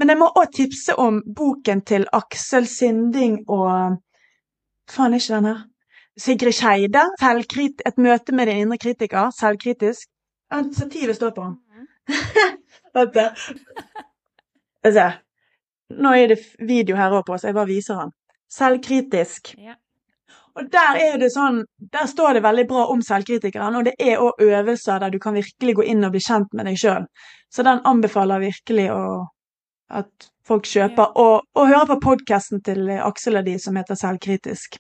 Men jeg må òg tipse om boken til Aksel Sinding og Faen, er ikke den her? Sigrid Skeide. 'Et møte med din indre kritiker'. Selvkritisk. Stativet står på den. Vent, se. Nå er det video her òg på, så jeg bare viser den. Selvkritisk. Ja. Og der er det sånn, der står det veldig bra om selvkritikeren, og det er òg øvelser der du kan virkelig gå inn og bli kjent med deg sjøl. Så den anbefaler virkelig å, at folk kjøper. Og, og hører på podkasten til Aksel og de som heter Selvkritisk.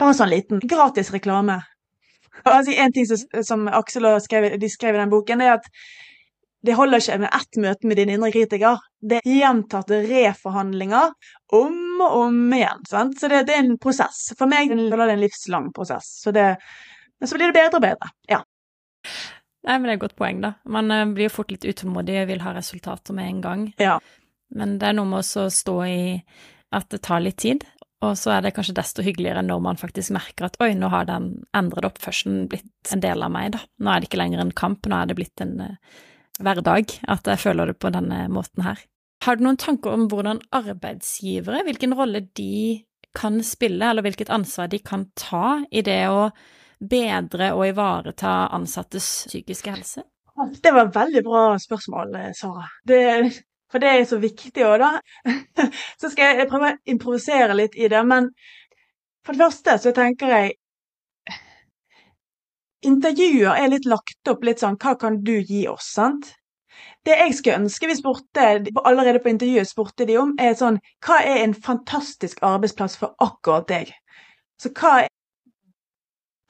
Bare en sånn liten gratis reklame. Altså, en ting som, som Aksel og skrev, de skrev i den boken, det er at det holder ikke med ett møte med din indre kritiker. Det er gjentatte reforhandlinger om og om igjen. Sant? Så det, det, er en prosess. For meg er det en livslang prosess. Så det, men så blir det bedre og bedre. Ja. Nei, men det er et godt poeng, da. Man uh, blir fort litt utålmodig og vil ha resultater med en gang. Ja. Men det er noe med å stå i at det tar litt tid, og så er det kanskje desto hyggeligere når man faktisk merker at oi, nå har den endrede oppførselen blitt en del av meg, da. Nå er det ikke lenger en kamp, nå er det blitt en uh, hverdag at jeg føler det på denne måten her. Har du noen tanker om hvordan arbeidsgivere, hvilken rolle de kan spille, eller hvilket ansvar de kan ta i det å bedre og ivareta ansattes psykiske helse? Det var et veldig bra spørsmål, Sara. Det, for det er så viktig òg, da. Så skal jeg prøve å improvisere litt i det. Men for det første så tenker jeg intervjuer er litt lagt opp litt sånn Hva kan du gi oss? sant? Det jeg skulle ønske vi spurte allerede på intervjuet spurte de om, er sånn Hva er en fantastisk arbeidsplass for akkurat deg? Så hva,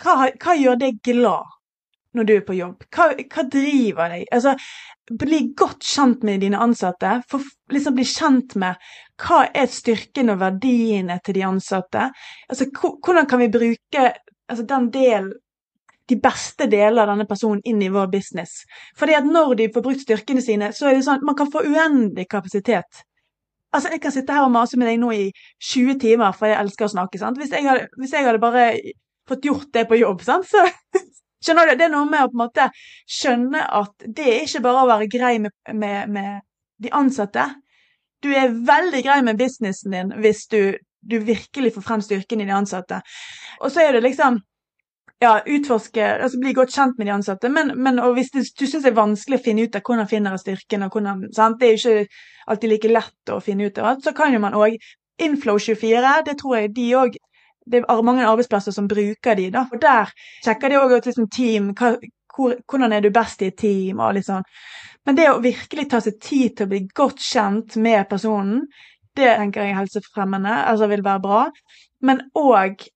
hva, hva gjør deg glad når du er på jobb? Hva, hva driver deg? Altså, bli godt kjent med dine ansatte. For, liksom Bli kjent med hva er styrken og verdiene til de ansatte. Altså, hvordan kan vi bruke altså, den delen de beste delene av denne personen inn i vår business. Fordi at når de får brukt styrkene sine, så er det sånn at man kan få uendelig kapasitet. Altså, Jeg kan sitte her og mase med deg nå i 20 timer, for jeg elsker å snakke. sant? Hvis jeg hadde, hvis jeg hadde bare fått gjort det på jobb, sant? så skjønner du, Det er noe med å på en måte skjønne at det er ikke bare å være grei med, med, med de ansatte. Du er veldig grei med businessen din hvis du, du virkelig får frem styrken i de ansatte. Og så er det liksom ja, utforske, altså bli godt kjent med de ansatte. Men, men hvis det, du syns det er vanskelig å finne ut av hvordan finner jeg styrken, og hvordan, sant? det er jo ikke alltid like lett å finne ut av, alt, så kan jo man òg Inflow24, det tror jeg de òg Det er mange arbeidsplasser som bruker de, da. Og der sjekker de òg ut liksom team, hva, hvor, hvordan er du best i et team, og litt sånn. Men det å virkelig ta seg tid til å bli godt kjent med personen, det tenker jeg helsefremmende, altså vil være bra. Men òg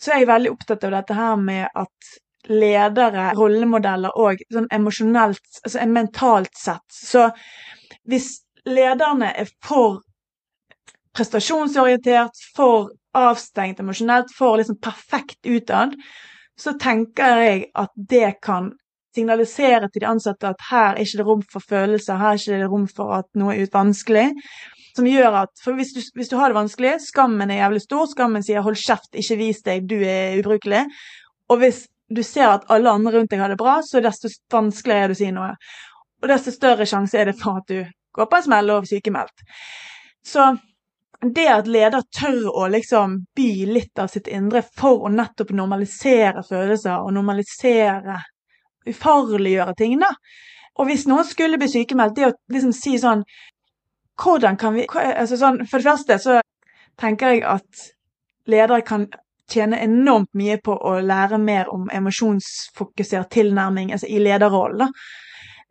så er jeg veldig opptatt av dette her med at ledere, rollemodeller og sånn emosjonelt, altså mentalt sett. Så hvis lederne er for prestasjonsorientert, for avstengt emosjonelt, for liksom perfekt utad, så tenker jeg at det kan signalisere til de ansatte at her er ikke det rom for følelser, her er ikke det rom for at noe er vanskelig som gjør at For hvis du, hvis du, har det vanskelig, skammen er jævlig stor, skammen sier 'hold kjeft, ikke vis deg, du er ubrukelig'. Og hvis du ser at alle andre rundt deg har det bra, så desto vanskeligere er det å si noe. Og desto større sjanse er det for at du går på en smell og sykemeldt. Så det at leder tør å liksom by litt av sitt indre for å nettopp normalisere følelser og normalisere Ufarliggjøre ting, da. Og hvis noen skulle bli sykemeldt, det å liksom si sånn hvordan kan vi altså sånn, For det første så tenker jeg at ledere kan tjene enormt mye på å lære mer om emosjonsfokusert tilnærming altså i lederrollen.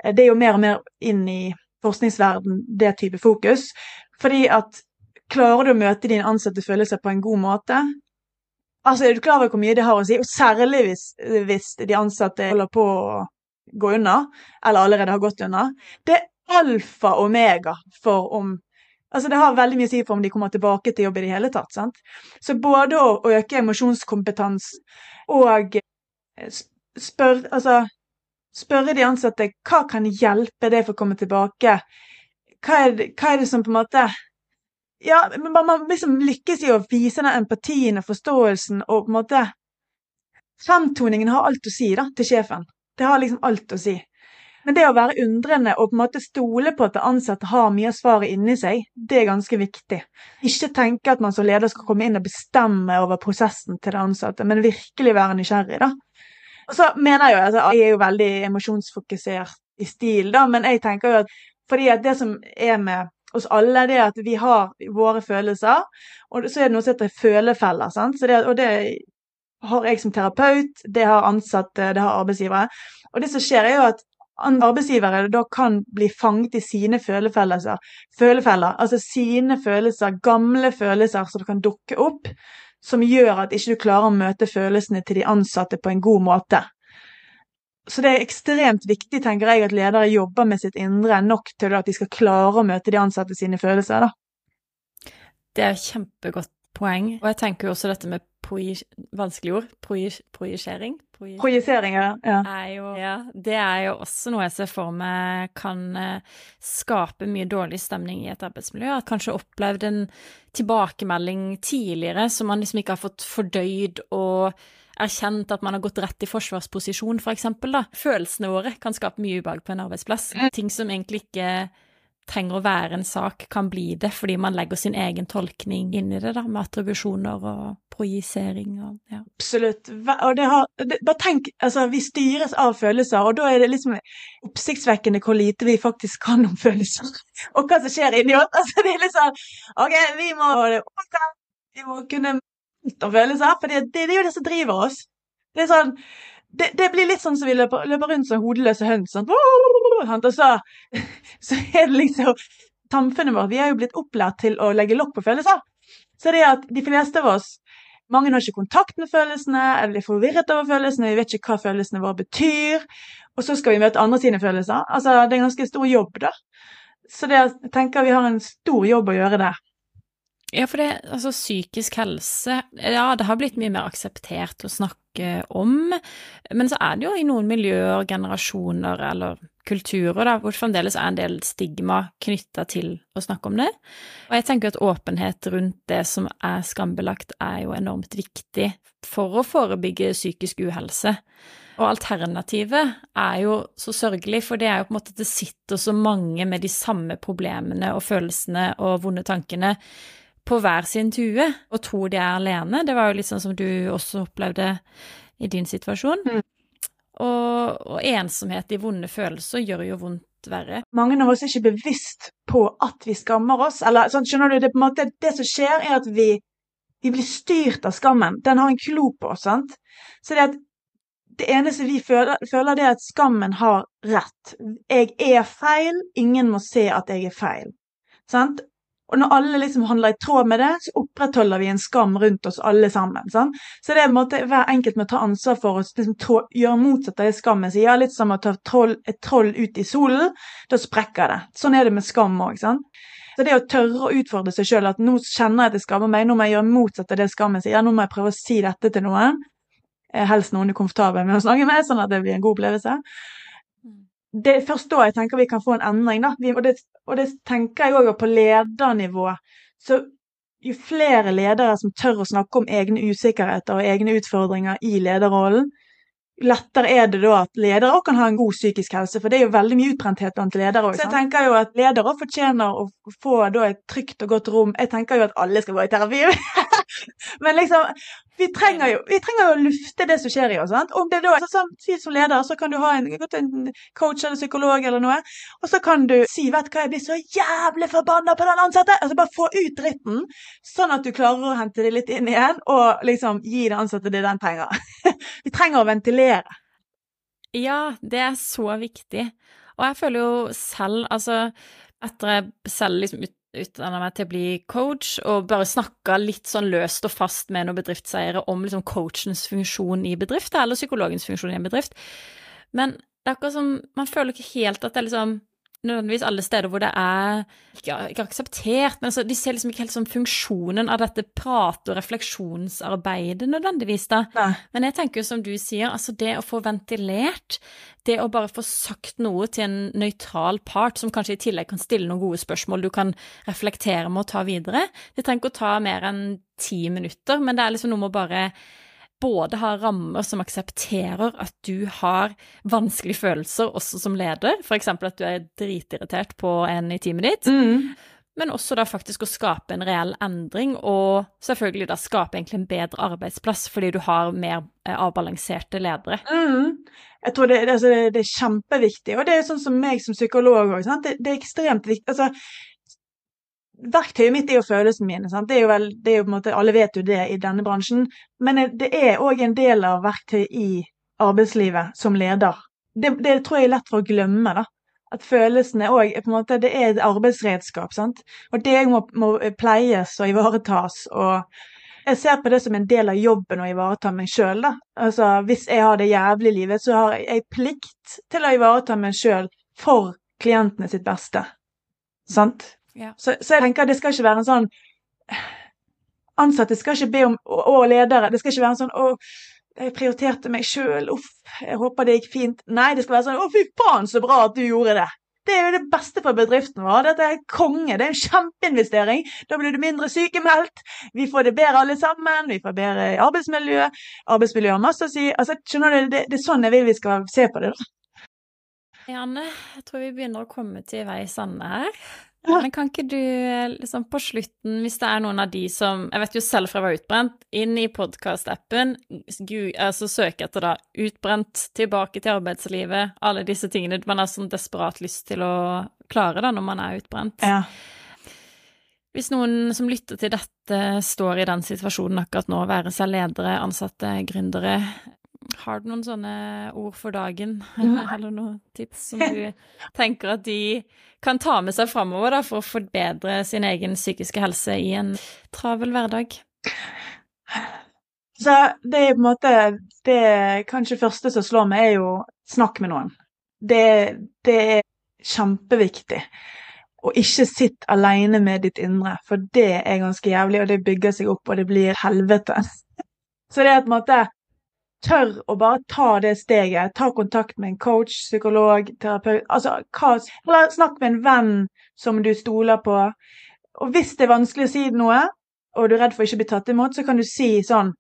Det er jo mer og mer inn i forskningsverden det type fokus. Fordi at klarer du å møte dine ansatte følelser på en god måte, Altså, Er du klar over hvor mye det har å si? Og særlig hvis, hvis de ansatte holder på å gå unna, eller allerede har gått unna. Det alfa og omega for om Altså, det har veldig mye å si for om de kommer tilbake til jobb i det hele tatt. sant? Så både å, øke emosjonskompetanse og spør, altså, spørre de ansatte hva kan hjelpe deg for å komme tilbake. Hva er, det, hva er det som på en måte ja, men man, man liksom lykkes i å vise den empatien og forståelsen og på en måte Fremtoningen har alt å si da, til sjefen. Det har liksom alt å si. Men det å være undrende og på en måte stole på at ansatte har mye av svaret inni seg, det er ganske viktig. Ikke tenke at man som leder skal komme inn og bestemme over prosessen til det ansatte, men virkelig være nysgjerrig, da. Og så mener jeg jo altså, jeg er jo veldig emosjonsfokusert i stil, da, men jeg tenker jo at fordi at det som er med oss alle, det er at vi har våre følelser. Og så er det noe som heter følefeller. sant? Det, og det har jeg som terapeut, det har ansatte, det har arbeidsgivere. Og det som skjer, er jo at arbeidsgivere da kan bli fanget i sine følefeller, følefeller, altså sine følelser, gamle følelser som kan dukke opp, som gjør at ikke du klarer å møte følelsene til de ansatte på en god måte. Så det er ekstremt viktig, tenker jeg, at ledere jobber med sitt indre nok til at de skal klare å møte de ansatte sine følelser. da. Det er et kjempegodt poeng. Og jeg tenker jo også dette med vanskelig ord, projisering. Projisering, ja. Er jo, ja. Det er jo også noe jeg ser for meg kan uh, skape mye dårlig stemning i et arbeidsmiljø. At kanskje opplevd en tilbakemelding tidligere som man liksom ikke har fått fordøyd og erkjent at man har gått rett i forsvarsposisjon, for eksempel, da. Følelsene våre kan skape mye ubehag på en arbeidsplass. Mm. Ting som egentlig ikke trenger å være en sak, kan bli det fordi man legger sin egen tolkning inn i det, da, med attribusjoner og projisering og ja. Absolutt. Og det har det, Bare tenk, altså vi styres av følelser, og da er det liksom oppsiktsvekkende hvor lite vi faktisk kan om følelser. Og hva som skjer inni oss. Altså det er liksom OK, vi må, vi må kunne om følelser, for det, det, er jo det som driver oss. Det, er sånn, det, det blir litt sånn som vi løper, løper rundt som hodeløse høns. Sånn. Og så, så er det liksom Samfunnet vårt vi er jo blitt opplært til å legge lokk på følelser. Så det er at de fleste av oss mange har ikke kontakt med følelsene, eller blir forvirret over følelsene, vi vet ikke hva følelsene våre betyr. Og så skal vi møte andre sine følelser. Altså, Det er en ganske stor jobb, da. Så det, jeg tenker vi har en stor jobb å gjøre der. Ja, for det, altså psykisk helse Ja, det har blitt mye mer akseptert å snakke om, men så er det jo i noen miljøer, generasjoner eller kulturer da, hvor det fremdeles er en del stigma knytta til å snakke om det. Og jeg tenker at åpenhet rundt det som er skambelagt, er jo enormt viktig for å forebygge psykisk uhelse. Og alternativet er jo så sørgelig, for det er jo på en måte at det sitter så mange med de samme problemene og følelsene og vonde tankene på hver sin tue og tror de er alene. Det var jo litt sånn som du også opplevde i din situasjon. Mm. Og, og, ensomhet i vonde følelser gjør jo vondt verre. Mange av oss er ikke bevisst på at vi skammer oss. Eller, sånn, skjønner du, det, på en måte, det som skjer, er at vi, vi blir styrt av skammen. Den har en klo på oss. sant? Så det at det eneste vi føler, føler, det er at skammen har rett. Jeg er feil, ingen må se at jeg er feil. Sant? Og når alle liksom handler i tråd med det, så opprettholder vi en skam rundt oss alle sammen. Sant? Så det er en måte hver enkelt må ta ansvar for å liksom, gjøre motsatt av det skammen sier. Litt som å ta troll, et troll ut i solen. Da sprekker det. Sånn er det med skam òg. Så det å tørre å utfordre seg sjøl, at nå kjenner jeg at det skammer meg, nå må jeg gjøre motsatt av det skammen sier, nå må jeg prøve å si dette til noen, eh, helst noen du er komfortabel med å snakke med, sånn at det blir en god opplevelse det er først da jeg tenker vi kan få en endring. Da. og, det, og, det, tenker jeg òg på ledernivå. Så jo flere ledere som tør å snakke om egne usikkerheter og egne utfordringer i lederrollen, lettere er det da at ledere òg kan ha en god psykisk helse. For det er jo veldig mye utbrenthet blant ledere òg. Så jeg tenker jo at ledere fortjener å få da et trygt og godt rom. Jeg tenker jo at alle skal gå i terapi. Men liksom vi trenger, jo, vi trenger jo å lufte det som skjer i oss. sant? Om det da, så, sånn, si Som leder så kan du ha en, en coach eller psykolog eller noe, og så kan du si vet du hva, jeg blir så jævlig forbanna på den ansatte! Altså Bare få ut dritten, sånn at du klarer å hente det litt inn igjen og liksom gi den ansatte det den trenger. vi trenger å ventilere. Ja, det er så viktig. Og jeg føler jo selv, altså etter jeg selv liksom utdanna meg til å bli coach, og bare snakka litt sånn løst og fast med noen bedriftseiere om liksom coachens funksjon i bedrift, eller psykologens funksjon i en bedrift. Men det er akkurat som Man føler ikke helt at det er liksom nødvendigvis alle steder hvor det er ikke, ikke akseptert, men altså, de ser liksom ikke helt som funksjonen av dette prate- og refleksjonsarbeidet nødvendigvis, da. Nei. Men jeg tenker jo som du sier, altså det å få ventilert, det å bare få sagt noe til en nøytral part, som kanskje i tillegg kan stille noen gode spørsmål du kan reflektere med å ta videre, det trenger ikke å ta mer enn ti minutter, men det er liksom noe med å bare både ha rammer som aksepterer at du har vanskelige følelser også som leder, f.eks. at du er dritirritert på en i teamet ditt, Mm. men også da faktisk å skape en reell endring, og selvfølgelig da skape egentlig en bedre arbeidsplass, fordi du har mer eh, avbalanserte ledere. Mm. Jeg tror det, det, altså, det, det er kjempeviktig, og det er sånn som meg som psykolog òg. Det, det er ekstremt viktig. Altså, verktøyet mitt er jo følelsene mine. Sant? Vel, måte, Alle vet jo det i denne bransjen, men det er òg en del av verktøyet i arbeidslivet som leder. Det, det tror jeg er lett for å glemme. da. At følelsene òg det er et arbeidsredskap. sant? Og det må, må pleies og ivaretas. og jeg ser på det som en del av jobben å ivareta meg sjøl. Altså, hvis jeg har det jævlig livet, så har jeg plikt til å ivareta meg sjøl for klientene sitt beste. Sant? Ja. Så, så jeg tenker at det skal ikke være en sånn Ansatte skal ikke be om Og, ledere. Det skal ikke være en sånn Å, jeg prioriterte meg sjøl. Uff, jeg håper det gikk fint. Nei, det skal være sånn Å, fy faen, så bra at du gjorde det. Det er jo det beste for bedriften vår. Dette er konge. Det er en kjempeinvestering. Da blir du mindre sykemeldt. Vi får det bedre alle sammen. Vi får bedre arbeidsmiljø. Arbeidsmiljø har masse å si. Altså, skjønner du, det, det er sånn jeg vil vi skal se på det. da. Janne, jeg tror vi begynner å komme til veis ende her. Ja. Men kan ikke du liksom på slutten, hvis det er noen av de som Jeg vet jo selv fra jeg var utbrent, inn i podkast-appen, altså søke etter da utbrent, tilbake til arbeidslivet, alle disse tingene man har sånn desperat lyst til å klare da når man er utbrent. Ja. Hvis noen som lytter til dette, står i den situasjonen akkurat nå, være seg ledere, ansatte, gründere, har du noen sånne ord for dagen, eller noen tips som du tenker at de kan ta med seg framover for å forbedre sin egen psykiske helse i en travel hverdag? Så det er på en måte Det kanskje første som slår meg, er jo snakk med noen. Det, det er kjempeviktig. Og ikke sitt alene med ditt indre, for det er ganske jævlig, og det bygger seg opp, og det blir helvete. Så det er på en måte Tør å bare ta det steget. Ta kontakt med en coach, psykolog, terapeut altså, hva, Eller snakk med en venn som du stoler på. Og hvis det er vanskelig å si noe, og du er redd for ikke å bli tatt imot, så kan du si sånn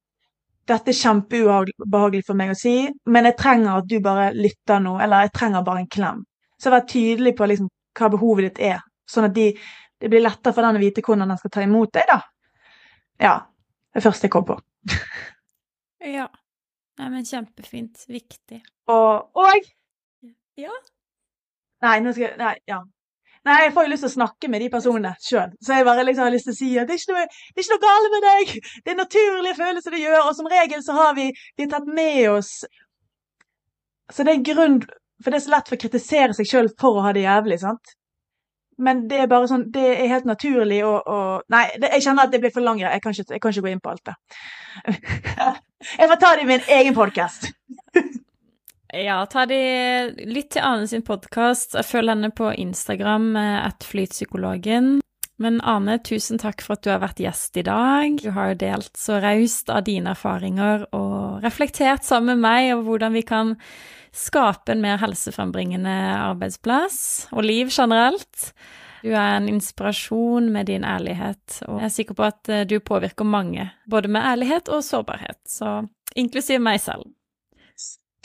dette er kjempeubehagelig for meg å si, men jeg trenger at du bare lytter nå, eller jeg trenger bare en klem. Så vær tydelig på liksom, hva behovet ditt er, sånn at de, det blir lettere for den å vite hvordan den skal ta imot deg, da. Ja. Det første jeg kom på. Ja. Nei, men kjempefint. Viktig. Og, og Ja. Nei, nå skal jeg Nei, ja. Nei, jeg får jo lyst til å snakke med de personene sjøl. Så jeg bare liksom har lyst til å si at det er ikke noe, det er ikke noe galt med deg. Det er naturlige følelser du gjør, og som regel så har vi, de tatt med oss Så det er en grunn For det er så lett for å kritisere seg sjøl for å ha det jævlig, sant. Men det er bare sånn, det er helt naturlig å, å Nei, det, jeg kjenner at det blir for langt. Jeg, jeg kan ikke gå inn på alt det. jeg får ta det i min egen podkast. Ja, ta de litt til Ane sin podkast. Følg henne på Instagram, eh, at flytpsykologen. Men Ane, tusen takk for at du har vært gjest i dag. Du har delt så raust av dine erfaringer og reflektert sammen med meg over hvordan vi kan skape en mer helsefrembringende arbeidsplass og liv generelt. Du er en inspirasjon med din ærlighet, og jeg er sikker på at eh, du påvirker mange, både med ærlighet og sårbarhet, så inklusiv meg selv.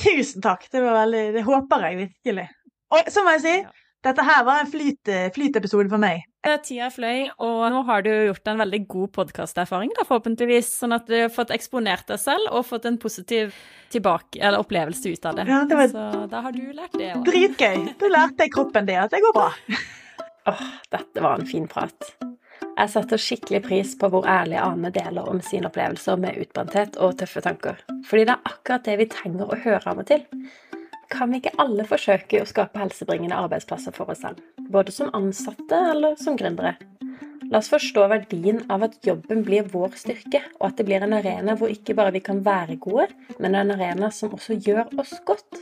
Tusen takk. Det var veldig Det håper jeg virkelig. Og så må jeg si, Ja. dette her var en flyt, flytepisode for meg. Tida fløy, og nå har du gjort en veldig god podkasterfaring, forhåpentligvis. Sånn at du har fått eksponert deg selv og fått en positiv tilbake, eller opplevelse ut av det. Ja, det var Så da har du lært det òg. dritgøy. Da lærte jeg kroppen det, at det går bra. Åh, dette var en fin prat. Jeg setter skikkelig pris på hvor ærlig Ane deler om sine opplevelser med utbrenthet og tøffe tanker. Fordi det er akkurat det vi trenger å høre av og til. Kan vi ikke alle forsøke å skape helsebringende arbeidsplasser for oss selv? Både som ansatte eller som gründere. La oss forstå verdien av at jobben blir vår styrke, og at det blir en arena hvor ikke bare vi kan være gode, men en arena som også gjør oss godt.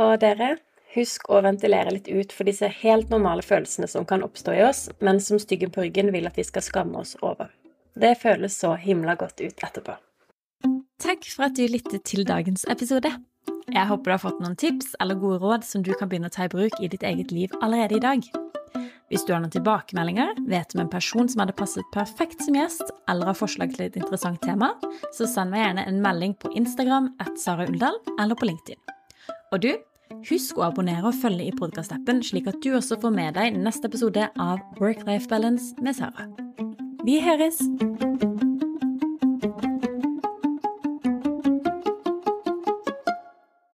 Og dere, husk å ventilere litt ut for disse helt normale følelsene som kan oppstå i oss, men som styggen på ryggen vil at vi skal skamme oss over. Det føles så himla godt ut etterpå. Takk for at du lyttet til dagens episode. Jeg håper du har fått noen tips eller gode råd som du kan begynne å ta i bruk i ditt eget liv allerede i dag. Hvis du har noen tilbakemeldinger, vet om en person som hadde passet perfekt som gjest, eller har forslag til et interessant tema, så send meg gjerne en melding på Instagram at Sara Uldal eller på LinkedIn. Og du, husk å abonnere og følge i podkastappen, slik at du også får med deg neste episode av Work-Life Balance med Sara. Vi høres!